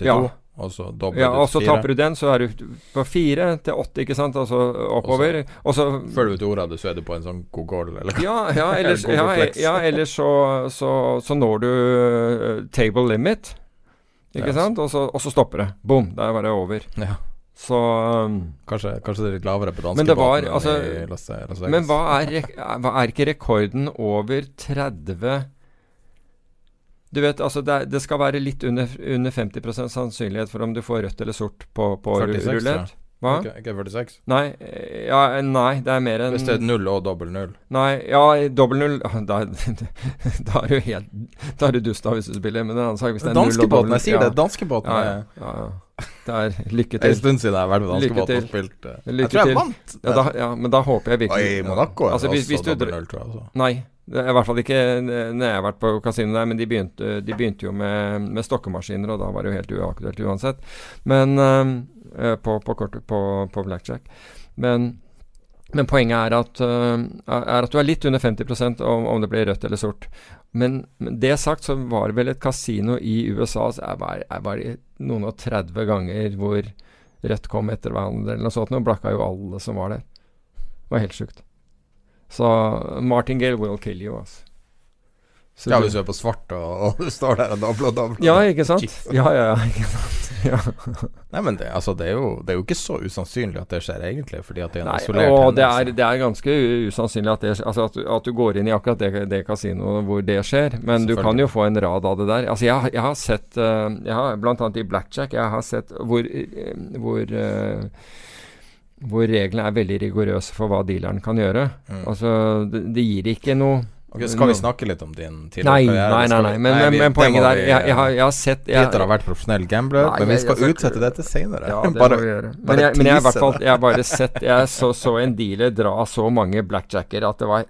[SPEAKER 5] til
[SPEAKER 6] Ja.
[SPEAKER 5] to, og så dobler
[SPEAKER 6] Ja,
[SPEAKER 5] du
[SPEAKER 6] og så
[SPEAKER 5] fire.
[SPEAKER 6] taper du den, så er du på fire til åtte, ikke sant, altså oppover. Og så
[SPEAKER 5] Før du vet ordet av det, så er du på en sånn Gogol, eller?
[SPEAKER 6] Ja, ja, ellers, ja, ja, så, så, så når du uh, table limit, ikke
[SPEAKER 5] Ja,
[SPEAKER 6] sant? Og så, og så stopper det. Boom, da var det over.
[SPEAKER 5] Ja.
[SPEAKER 6] Så um,
[SPEAKER 5] Kanskje, kanskje det er litt lavere på
[SPEAKER 6] Men det var, altså-
[SPEAKER 5] i Las, Las.
[SPEAKER 6] Men hva er, hva er ikke rekorden over 30 Du vet, altså det, er, det skal være litt under, under 50% sannsynlighet for om du får rødt eller sort på, på
[SPEAKER 5] 46, tror
[SPEAKER 6] rulett. Hva?
[SPEAKER 5] Ikke, ikke 46?
[SPEAKER 6] Nei, ja, nei, det er mer enn
[SPEAKER 5] Hvis det er null og dobbel null.
[SPEAKER 6] Nei, ja, dobbel null da, da er du helt Da er du dust da hvis du spiller, men en annen sak hvis det er null og dobbel
[SPEAKER 5] Danskebåten, jeg sier det.
[SPEAKER 6] ja.
[SPEAKER 5] Danskebåten
[SPEAKER 6] Ja,
[SPEAKER 5] er
[SPEAKER 6] ja, ja, ja. Det er lykke
[SPEAKER 5] Det er en stund siden jeg har vært med
[SPEAKER 6] Lykke
[SPEAKER 5] danskebåten og
[SPEAKER 6] spilt.
[SPEAKER 5] spilt eh, Jeg tror jeg
[SPEAKER 6] til.
[SPEAKER 5] vant.
[SPEAKER 6] Ja, da, ja, men da håper jeg
[SPEAKER 5] Og
[SPEAKER 6] virkelig
[SPEAKER 5] i Monaco er det
[SPEAKER 6] Altså, hvis- hvis
[SPEAKER 5] også dobbel null, tror jeg. Altså.
[SPEAKER 6] Nei. Det er I hvert fall ikke når jeg har vært på kasino der, men de begynte, de begynte jo med, med stokkemaskiner, og da var det jo helt uaktuelt uansett. Men øhm, eh, på, på, kort, på, på blackjack. Men, men poenget er at, uh, er at du er litt under 50 om, om det blir rødt eller sort. Men, men det sagt, så var det vel et kasino i USA så jeg var, jeg var noen og 30 ganger hvor rødt kom etter hverandre, eller noe sånt, og blakka jo alle som var der. Det var helt sjukt. Så Martingale will kill you, altså. Så
[SPEAKER 5] Ja, hvis du er på svart og, og du står der og dabler og dabler.
[SPEAKER 6] ja, ikke sant? Ja, ja, ja, ikke sant? Ja.
[SPEAKER 5] Nei, men det, altså, det, er jo, det er jo ikke så usannsynlig at det skjer, egentlig. Fordi at det er en
[SPEAKER 6] Nei,
[SPEAKER 5] isolert
[SPEAKER 6] og det er, det er ganske usannsynlig at, det, altså at, at du går inn i akkurat det, det kasinoet hvor det skjer. Men du kan jo få en rad av det der. Altså, jeg, jeg har sett eh, jeg har, Blant annet i blackjack, jeg har sett hvor, eh, hvor eh, hvor reglene er veldig rigorøse for hva dealeren kan gjøre.
[SPEAKER 5] Mm.
[SPEAKER 6] Altså, det, det gir ikke noe
[SPEAKER 5] Ok, Skal vi snakke litt om din
[SPEAKER 6] Nei,
[SPEAKER 5] tidligere karriere?
[SPEAKER 6] nei, nei, nei. Men, nei,
[SPEAKER 5] vi-
[SPEAKER 6] men poenget der jeg, jeg, har, jeg har sett jeg,
[SPEAKER 5] Peter har vært profesjonell gambler,
[SPEAKER 6] Nei,
[SPEAKER 5] men vi skal utsette dette senere.
[SPEAKER 6] Ja, det
[SPEAKER 5] bare,
[SPEAKER 6] må vi gjøre.
[SPEAKER 5] bare
[SPEAKER 6] Men jeg, men jeg hvert fall. Jeg har bare sett Jeg så, så en dealer dra så mange blackjacker at det var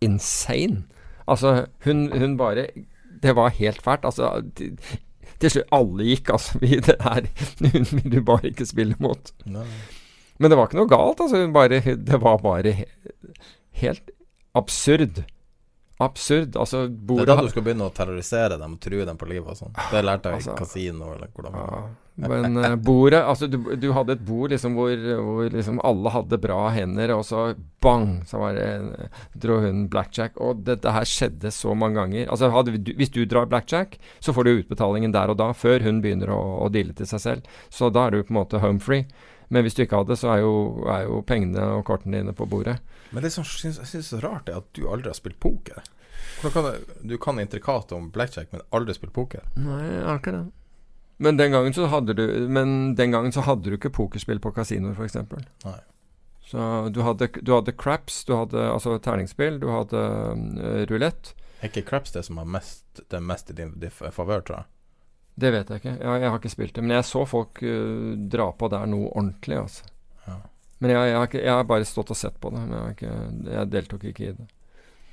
[SPEAKER 6] insane. Altså, hun, hun bare Det var helt fælt. Altså til, til slutt Alle gikk, altså. Vi, det her Hun vil du bare ikke spille mot.
[SPEAKER 5] Nei.
[SPEAKER 6] Men det var ikke noe galt, altså. Hun bare, det var bare helt absurd. Absurd. Altså,
[SPEAKER 5] Det er da du skal begynne å terrorisere dem og true dem på livet og sånn. Det lærte jeg
[SPEAKER 6] Altså,
[SPEAKER 5] i kasino, eller hvordan
[SPEAKER 6] Ja, men uh, bordet Altså, du, du hadde et bord liksom hvor, hvor liksom alle hadde bra hender, og så bang, så var det dro hun blackjack. Og dette her skjedde så mange ganger. Altså, hadde, du, hvis du drar blackjack, så får du utbetalingen der og da, før hun begynner å, å deale til seg selv. Så da er du på en måte home free. Men hvis du ikke hadde, så er jo, er jo pengene og kortene dine på bordet.
[SPEAKER 5] Men det som jeg synes er så rart, er at du aldri har spilt poker. Kan du kan intrikat om blackjack, men aldri spilt poker?
[SPEAKER 6] Nei, jeg har ikke det. Men den gangen så hadde du Men den gangen så hadde du ikke pokerspill på kasinoer, f.eks. Så du hadde, du hadde craps, du hadde altså terningspill, du hadde uh, rulett.
[SPEAKER 5] Er ikke Craps det som er mest, det mest i din din favør, tror jeg?
[SPEAKER 6] Det vet jeg ikke. Jeg, jeg har ikke spilt det. Men jeg så folk uh, dra på der noe ordentlig, altså.
[SPEAKER 5] Ja.
[SPEAKER 6] Men jeg, jeg, har ikke, jeg har bare stått og sett på det. Men jeg, har ikke, jeg deltok ikke i det.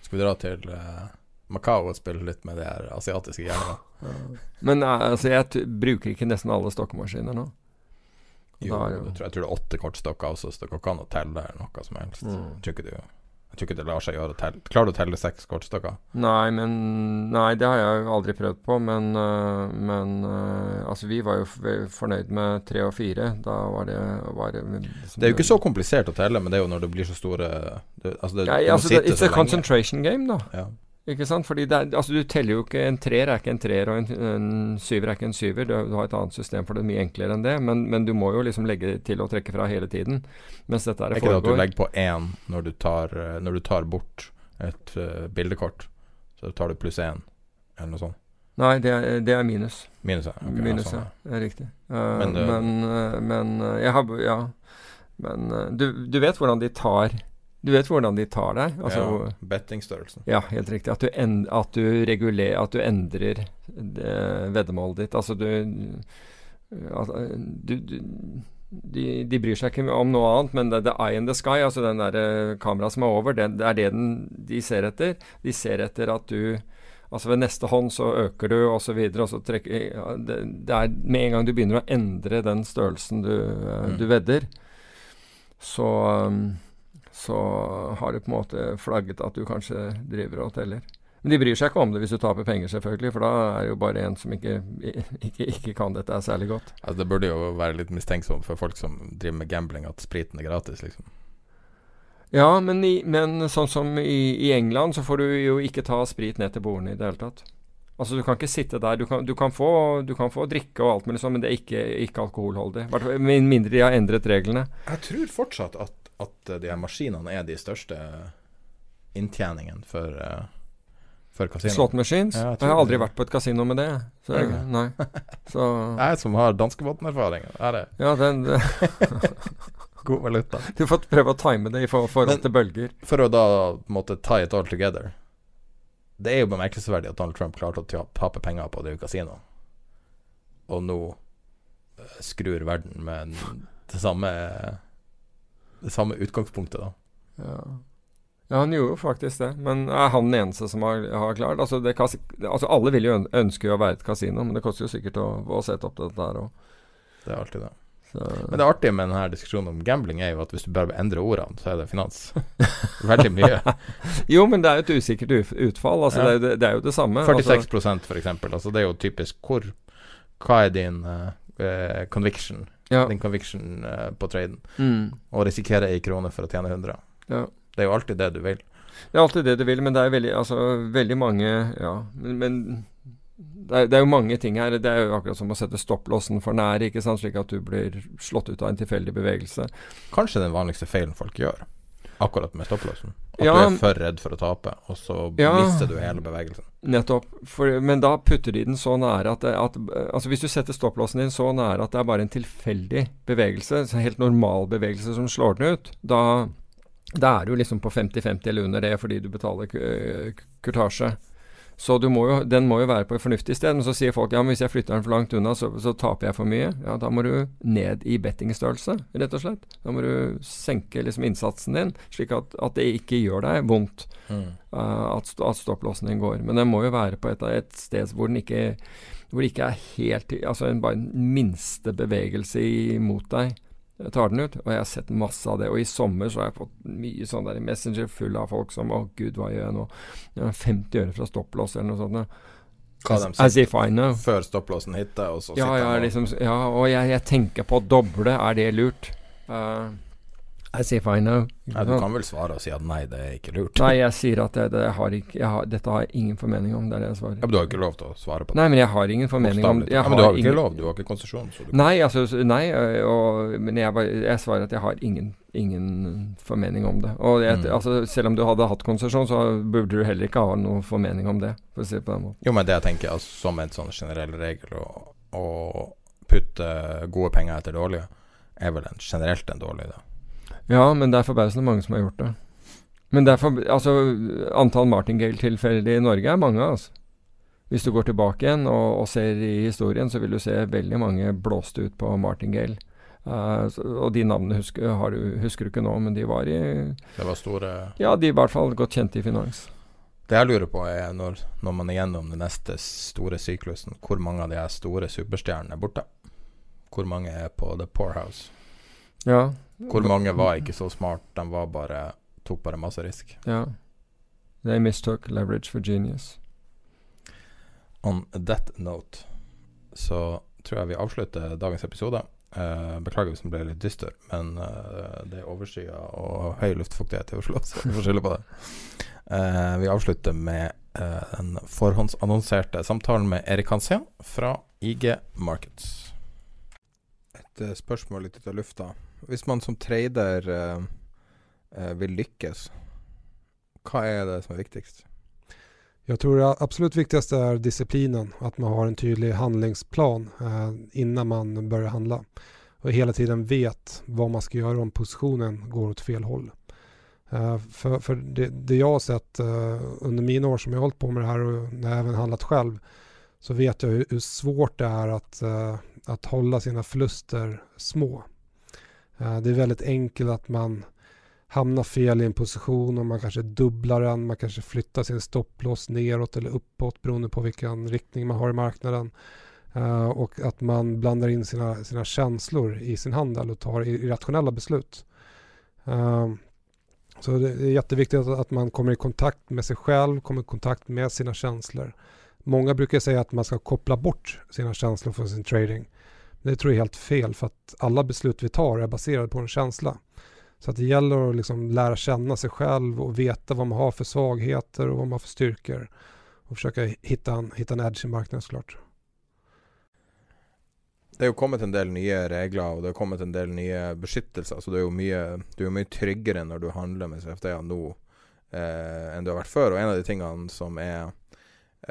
[SPEAKER 5] Skal vi dra til eh, Macau og spille litt med de her asiatiske gjengene?
[SPEAKER 6] Men eh, altså, jeg bruker ikke nesten alle stokkemaskiner nå.
[SPEAKER 5] Jo,
[SPEAKER 6] Da er
[SPEAKER 5] jeg
[SPEAKER 6] jo-
[SPEAKER 5] tror, jeg tror det er åtte kortstokker også, så det går ikke an å telle eller noe som helst.
[SPEAKER 6] Mm.
[SPEAKER 5] Jeg, tror du, jeg tror ikke det lar seg gjøre å telle. Klarer du å telle seks kortstokker?
[SPEAKER 6] Nei, men Nei, det har jeg jo aldri prøvd på. Men, øh, men øh, altså, vi var jo fornøyd med tre og fire. Da var det, var det liksom,
[SPEAKER 5] Det er jo ikke så komplisert å telle, men det er jo når det blir så store det, altså det, ja,
[SPEAKER 6] altså, det, It's a
[SPEAKER 5] lenge.
[SPEAKER 6] concentration game, da.
[SPEAKER 5] Ja.
[SPEAKER 6] Ikke sant? Fordi det er, altså, du teller jo ikke En treer er ikke en treer, og en, en syver er ikke en syver. Du, du har et annet system for det, mye enklere enn det. Men, men du må jo liksom legge til og trekke fra hele tiden. Mens dette
[SPEAKER 5] Er
[SPEAKER 6] er
[SPEAKER 5] ikke det at du legger på én når du tar, eh, når du tar bort et uh, bildekort? Så tar du pluss én, eller noe sånt?
[SPEAKER 6] Nei, det er, det er minus.
[SPEAKER 5] Minus, ja. Okay,
[SPEAKER 6] minus,
[SPEAKER 5] sånn,
[SPEAKER 6] ja. Det er riktig. Uh,
[SPEAKER 5] Men
[SPEAKER 6] men, uh, men, uh, jeg har Ja. Men du, du vet hvordan de tar Du vet hvordan de tar deg? Altså,
[SPEAKER 5] ja, Bettingstørrelsen.
[SPEAKER 6] Ja, helt riktig. At du, en, at du reguler, At du endrer det, veddemålet ditt. Altså du eh, du, du de, de bryr seg ikke om noe annet, men det, the eye in the sky, altså den der eh, kameraet som er over, det, det er det den, de ser etter. De ser etter at du Altså ved neste hånd så øker du, og så videre, og så trekker ja, det, det er Med en gang du begynner å endre den størrelsen du, eh,
[SPEAKER 5] Mm.
[SPEAKER 6] du vedder, så um, så har du på en måte flagget at du kanskje driver og teller. Men de bryr seg ikke om det hvis du taper penger, selvfølgelig, for da er det jo bare en som ikke, ikke, ikke kan dette er særlig godt.
[SPEAKER 5] Altså, det burde jo være litt mistenksomt for folk som driver med gambling, at spriten er gratis, liksom.
[SPEAKER 6] Ja, men, i, men sånn som i, i England, så får du jo ikke ta sprit ned til bordene i det hele tatt. Altså Du kan ikke sitte der. Du kan, du kan, få, du kan få drikke og alt mulig sånn, men det er ikke, ikke alkoholholdig. Med mindre de har endret reglene.
[SPEAKER 5] Jeg tror fortsatt at, at de her maskinene er de største inntjeningen for, uh, for kasino.
[SPEAKER 6] Slot machines.
[SPEAKER 5] Ja, jeg
[SPEAKER 6] jeg, har aldri
[SPEAKER 5] det.
[SPEAKER 6] vært på et kasino med det. Så,
[SPEAKER 5] jeg,
[SPEAKER 6] nei. Så
[SPEAKER 5] Jeg som har danskebåten-erfaring, er det
[SPEAKER 6] Ja, den,
[SPEAKER 5] god valuta.
[SPEAKER 6] du får prøve å time det i forhold til bølger.
[SPEAKER 5] For å da måtte tie it all together Det er jo bemerkelsesverdig at Donald Trump klarte å tape penger på å drive kasino, og nå eh, skrur verden med det samme Det samme utgangspunktet, da.
[SPEAKER 6] Ja. ja, han gjorde jo faktisk det. Men er han den eneste som har, har klart? Altså, det, altså Alle vil jo ønske å være et kasino, men det koster jo sikkert å, å sette opp dette her òg.
[SPEAKER 5] Det er alltid det. Men det artige med denne diskusjonen om gambling er jo at hvis du bare endrer ordene, så er det finans. Veldig mye.
[SPEAKER 6] Jo, men det er jo et usikkert utfall. Altså,
[SPEAKER 5] Ja.
[SPEAKER 6] det, er det, er jo det samme.
[SPEAKER 5] 46
[SPEAKER 6] Altså,
[SPEAKER 5] eksempel. Altså det er jo typisk hvor Hva er din uh, conviction?
[SPEAKER 6] Ja.
[SPEAKER 5] Din conviction uh, på traden?
[SPEAKER 6] Mm,
[SPEAKER 5] Å risikere ei krone for å tjene 100.
[SPEAKER 6] ja.
[SPEAKER 5] Det er jo alltid det du vil.
[SPEAKER 6] Det er alltid det du vil, men det er veldig, altså, veldig mange Ja, men, men det, er, det er jo mange ting her. Det er jo akkurat som å sette stopplåsen for nær, ikke sant? slik at du blir slått ut av en tilfeldig bevegelse.
[SPEAKER 5] Kanskje den vanligste feilen folk gjør, akkurat med stopplåsen. At
[SPEAKER 6] Ja.
[SPEAKER 5] du er for redd for å tape, og så
[SPEAKER 6] Ja.
[SPEAKER 5] mister du hele bevegelsen.
[SPEAKER 6] Nettopp. For, men da putter de den så nære at, det, at Altså Hvis du setter stopplåsen din så nære at det er bare en tilfeldig bevegelse, en helt normal bevegelse som slår den ut, da, da er du liksom på 50-50 eller under det fordi du betaler k- kurtasje. Så du må jo, den må jo være på et fornuftig sted. Men så sier folk ja, men hvis jeg flytter den for langt unna, så, så taper jeg for mye. Ja, da må du ned i bettingstørrelse, rett og slett. Da må du senke liksom innsatsen din, slik at, at det ikke gjør deg vondt
[SPEAKER 5] Mm.
[SPEAKER 6] uh, at, at stopplåsen din går. Men den må jo være på et, et sted hvor den ikke hvor det ikke er helt Altså en, bare en minste bevegelse imot deg eh, tar den ut. Og jeg har sett masse av det. Og i sommer så har jeg fått mye sånn der Messenger full av folk som Å, gud, hva gjør jeg nå? Jeg har 50 øre fra stopplås eller noe sånt.
[SPEAKER 5] Hva
[SPEAKER 6] As,
[SPEAKER 5] de
[SPEAKER 6] as
[SPEAKER 5] sier
[SPEAKER 6] if I know.
[SPEAKER 5] før stopplåsen hitter, og så
[SPEAKER 6] Ja,
[SPEAKER 5] sitter
[SPEAKER 6] ja,
[SPEAKER 5] og
[SPEAKER 6] liksom, ja og jeg, jeg tenker på å doble. Er det lurt? Uh, as if I know.
[SPEAKER 5] Nei, Du kan vel svare og si at nei, det er ikke lurt.
[SPEAKER 6] Nei, jeg sier at jeg, det, jeg har ikke, jeg har, dette har jeg ingen formening om. Det er det jeg
[SPEAKER 5] Ja, men du har ikke lov til å svare på det.
[SPEAKER 6] Nei, men jeg har ingen formening om
[SPEAKER 5] det. Ja, men du har ikke lov, du har ikke konsesjon.
[SPEAKER 6] Nei, altså, nei og, men jeg, jeg svarer at jeg har ingen, ingen formening om det. Og jeg,
[SPEAKER 5] Mm.
[SPEAKER 6] altså, selv om du hadde hatt konsesjon, så burde du heller ikke ha noen formening om det, for å si det på den måten.
[SPEAKER 5] Jo, men det jeg tenker altså, som en sånn generell regel å, å putte gode penger etter dårlige, er vel en, generelt en dårlig idé.
[SPEAKER 6] Ja, men det er forbausende mange som har gjort det. Men derfor, altså, antall martingale-tilfeller i Norge er mange, altså. Hvis du går tilbake igjen og, og, ser i historien, så vil du se veldig mange blåste ut på martingale. Uh, og de navnene husker, du, husker, du ikke nå, men de var i
[SPEAKER 5] Det var store
[SPEAKER 6] Ja, de er i hvert fall godt kjente i finans.
[SPEAKER 5] Det jeg lurer på, er når, når man er gjennom den neste store syklusen, hvor mange av de store superstjernene er borte? Hvor mange er på The Poorhouse?
[SPEAKER 6] Ja.
[SPEAKER 5] Hvor mange var ikke så smart, de var bare tok bare masse risk.
[SPEAKER 6] Ja. They mistook leverage for genius.
[SPEAKER 5] On that note så tror jeg vi avslutter dagens episode. Uh, beklager hvis den ble litt dyster, men uh, det er overskya og høy luftfuktighet i Oslo, så vi får skylde på det. Uh, vi avslutter med den forhåndsannonserte samtalen med Erik Hansen fra IG Markets. Et spørsmål litt ut av lufta. Hvis man som trader vil lykkes, hva er det som er viktigst?
[SPEAKER 7] Jeg tror det absolut viktigste er disciplinen, At man har en tydelig handlingsplan eh, innan man börjar handla Og hele tiden vet hva man skal gjøre om positionen går åt fel håll. Eh, for, for det, det, jeg har sett eh, under mine år som jeg har holdt på med det her, og når jeg har handlet selv, så vet jeg hvor vanskelig det er å holde sine förluster små. Eh, det är väldigt enkelt att man hamnar fel i en position och man kanske dubblar den, man kanske flyttar sin stopplås neråt eller uppåt beroende på vilken riktning man har i marknaden. Uh, och att man blandar in sina, sina känslor i sin handel och tar irrationella beslut. Uh, så det är jätteviktigt att man kommer i kontakt med sig själv, kommer i kontakt med sina känslor. Många brukar säga att man ska koppla bort sina känslor från sin trading. Det tror jag är helt fel för att alla beslut vi tar är baserade på en känsla. Så att det gäller att liksom lära känna sig själv och veta vad man har för svagheter och vad man har för styrkor. Och försöka hitta en, hitta en edge i marknaden såklart.
[SPEAKER 5] Det er jo kommet en del nye regler og det har kommet en del nye beskyttelser. Så du er jo mye, er mye tryggere når du handler med CFD-er nå eh, enn du har vært før. Og en av de tingene som er,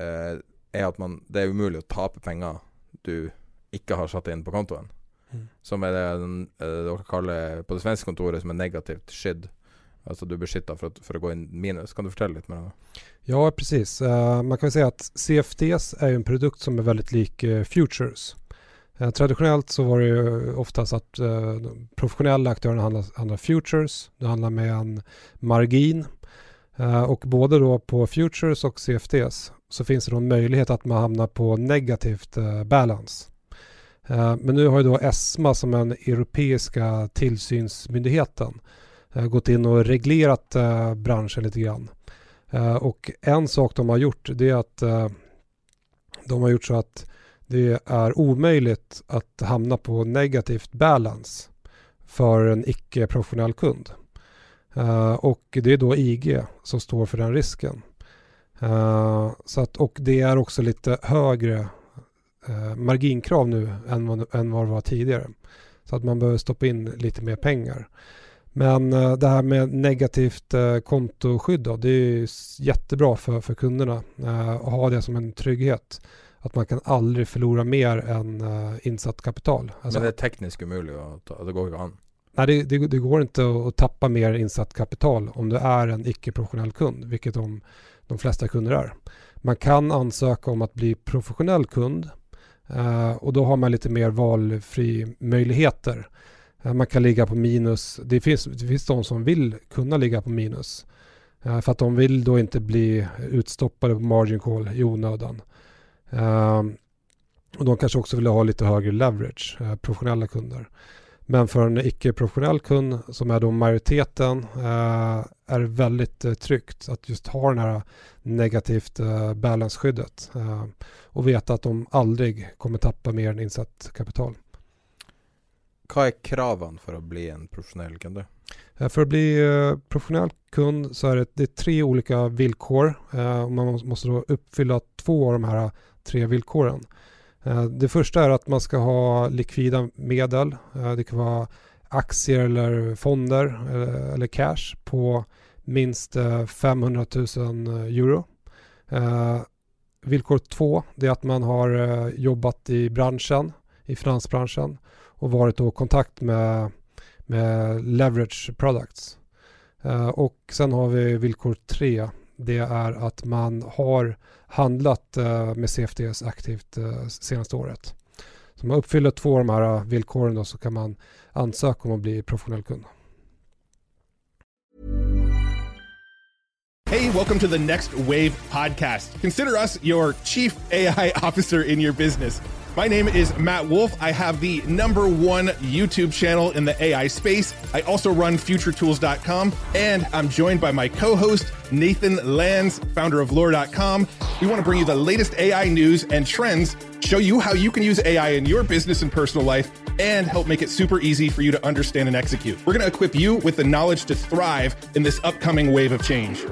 [SPEAKER 5] eh, er at man, det er umulig å tape penger du ikke har satt inn på kontoen. Mm. Som er det uh, dere kaller på det svenske kontoret som er negativt skydd. Alltså du är beskyddad för, för att gå in minus. Kan du fortelle litt mer om det?
[SPEAKER 7] Ja, precis. Uh, man kan säga att CFDs är en produkt som er veldig lik uh, futures. Uh, traditionellt så var det ju oftast att professionella aktörer handlar, handlar futures. Det handlar med en margin. och både då på futures og CFDs så finns det då en möjlighet att man hamnar på negativt balance. Eh, men nu har ju då ESMA som den europeiska tillsynsmyndigheten eh, gått in och reglerat eh, branschen lite grann. Och en sak de har gjort det är att de har gjort så att det är omöjligt att hamna på negativt balance för en icke-professionell kund. Och det är då IG som står för den risken. Så att, och det är också lite högre eh, marginkrav nu än än vad det var tidigare. Så att man behöver stoppa in lite mer pengar. Men eh, det här med negativt eh, kontoskydd då, det är jättebra för, för kunderna eh, att ha det som en trygghet. Att man kan aldrig förlora mer än eh, insatt kapital.
[SPEAKER 5] Alltså, Men det är tekniskt omöjligt att det går ju an?
[SPEAKER 7] Nej, det, det, det, går inte att tappa mer insatt kapital om du är en icke-professionell kund, vilket de, de flesta kunder är. Man kan ansöka om att bli professionell kund Uh, och då har man lite mer valfri möjligheter. Uh, man kan ligga på minus. Det finns, det finns de som vill kunna ligga på minus. Uh, för att de vill då inte bli utstoppade på margin call i onödan. och de kanske också vill ha lite högre leverage, professionella kunder. Men for en ikke-professionell kund som er da majoriteten eh, er det veldig trygt at just ha det här negativt eh, balansskyddet eh, og veta at de aldri kommer tappa mer enn innsatt kapital.
[SPEAKER 5] Hva er kraven for å bli en professionell kund?
[SPEAKER 7] Eh, å att bli eh, professionell kund så er det, det er tre ulike villkor. Eh, man måste då uppfylla två av de här tre villkoren. Eh, det første er at man skal ha likvida medel. Eh, det kan være aktier eller fonder eh, eller cash på minst 500 000 euro. Vilkår två er at man har jobbat i bransjen, i finansbransjen og vært i kontakt med, med leverage products. Og så har vi vilkår tre. Det er at man har handlat eh, med CFDs aktivt eh, senaste året. Så om man uppfyller två av de här villkoren då, så kan man ansöka om att bli professionell kund.
[SPEAKER 8] Hey, welcome to the Next Wave podcast. Consider us your chief AI officer in your business. My name is Matt Wolf. I have the number one YouTube channel in the AI space. I also run futuretools.com, and I'm joined by my co host, Nathan Lands, founder of lore.com. We want to bring you the latest AI news and trends, show you how you can use AI in your business and personal life, and help make it super easy for you to understand and execute. We're going to equip you with the knowledge to thrive in this upcoming wave of change.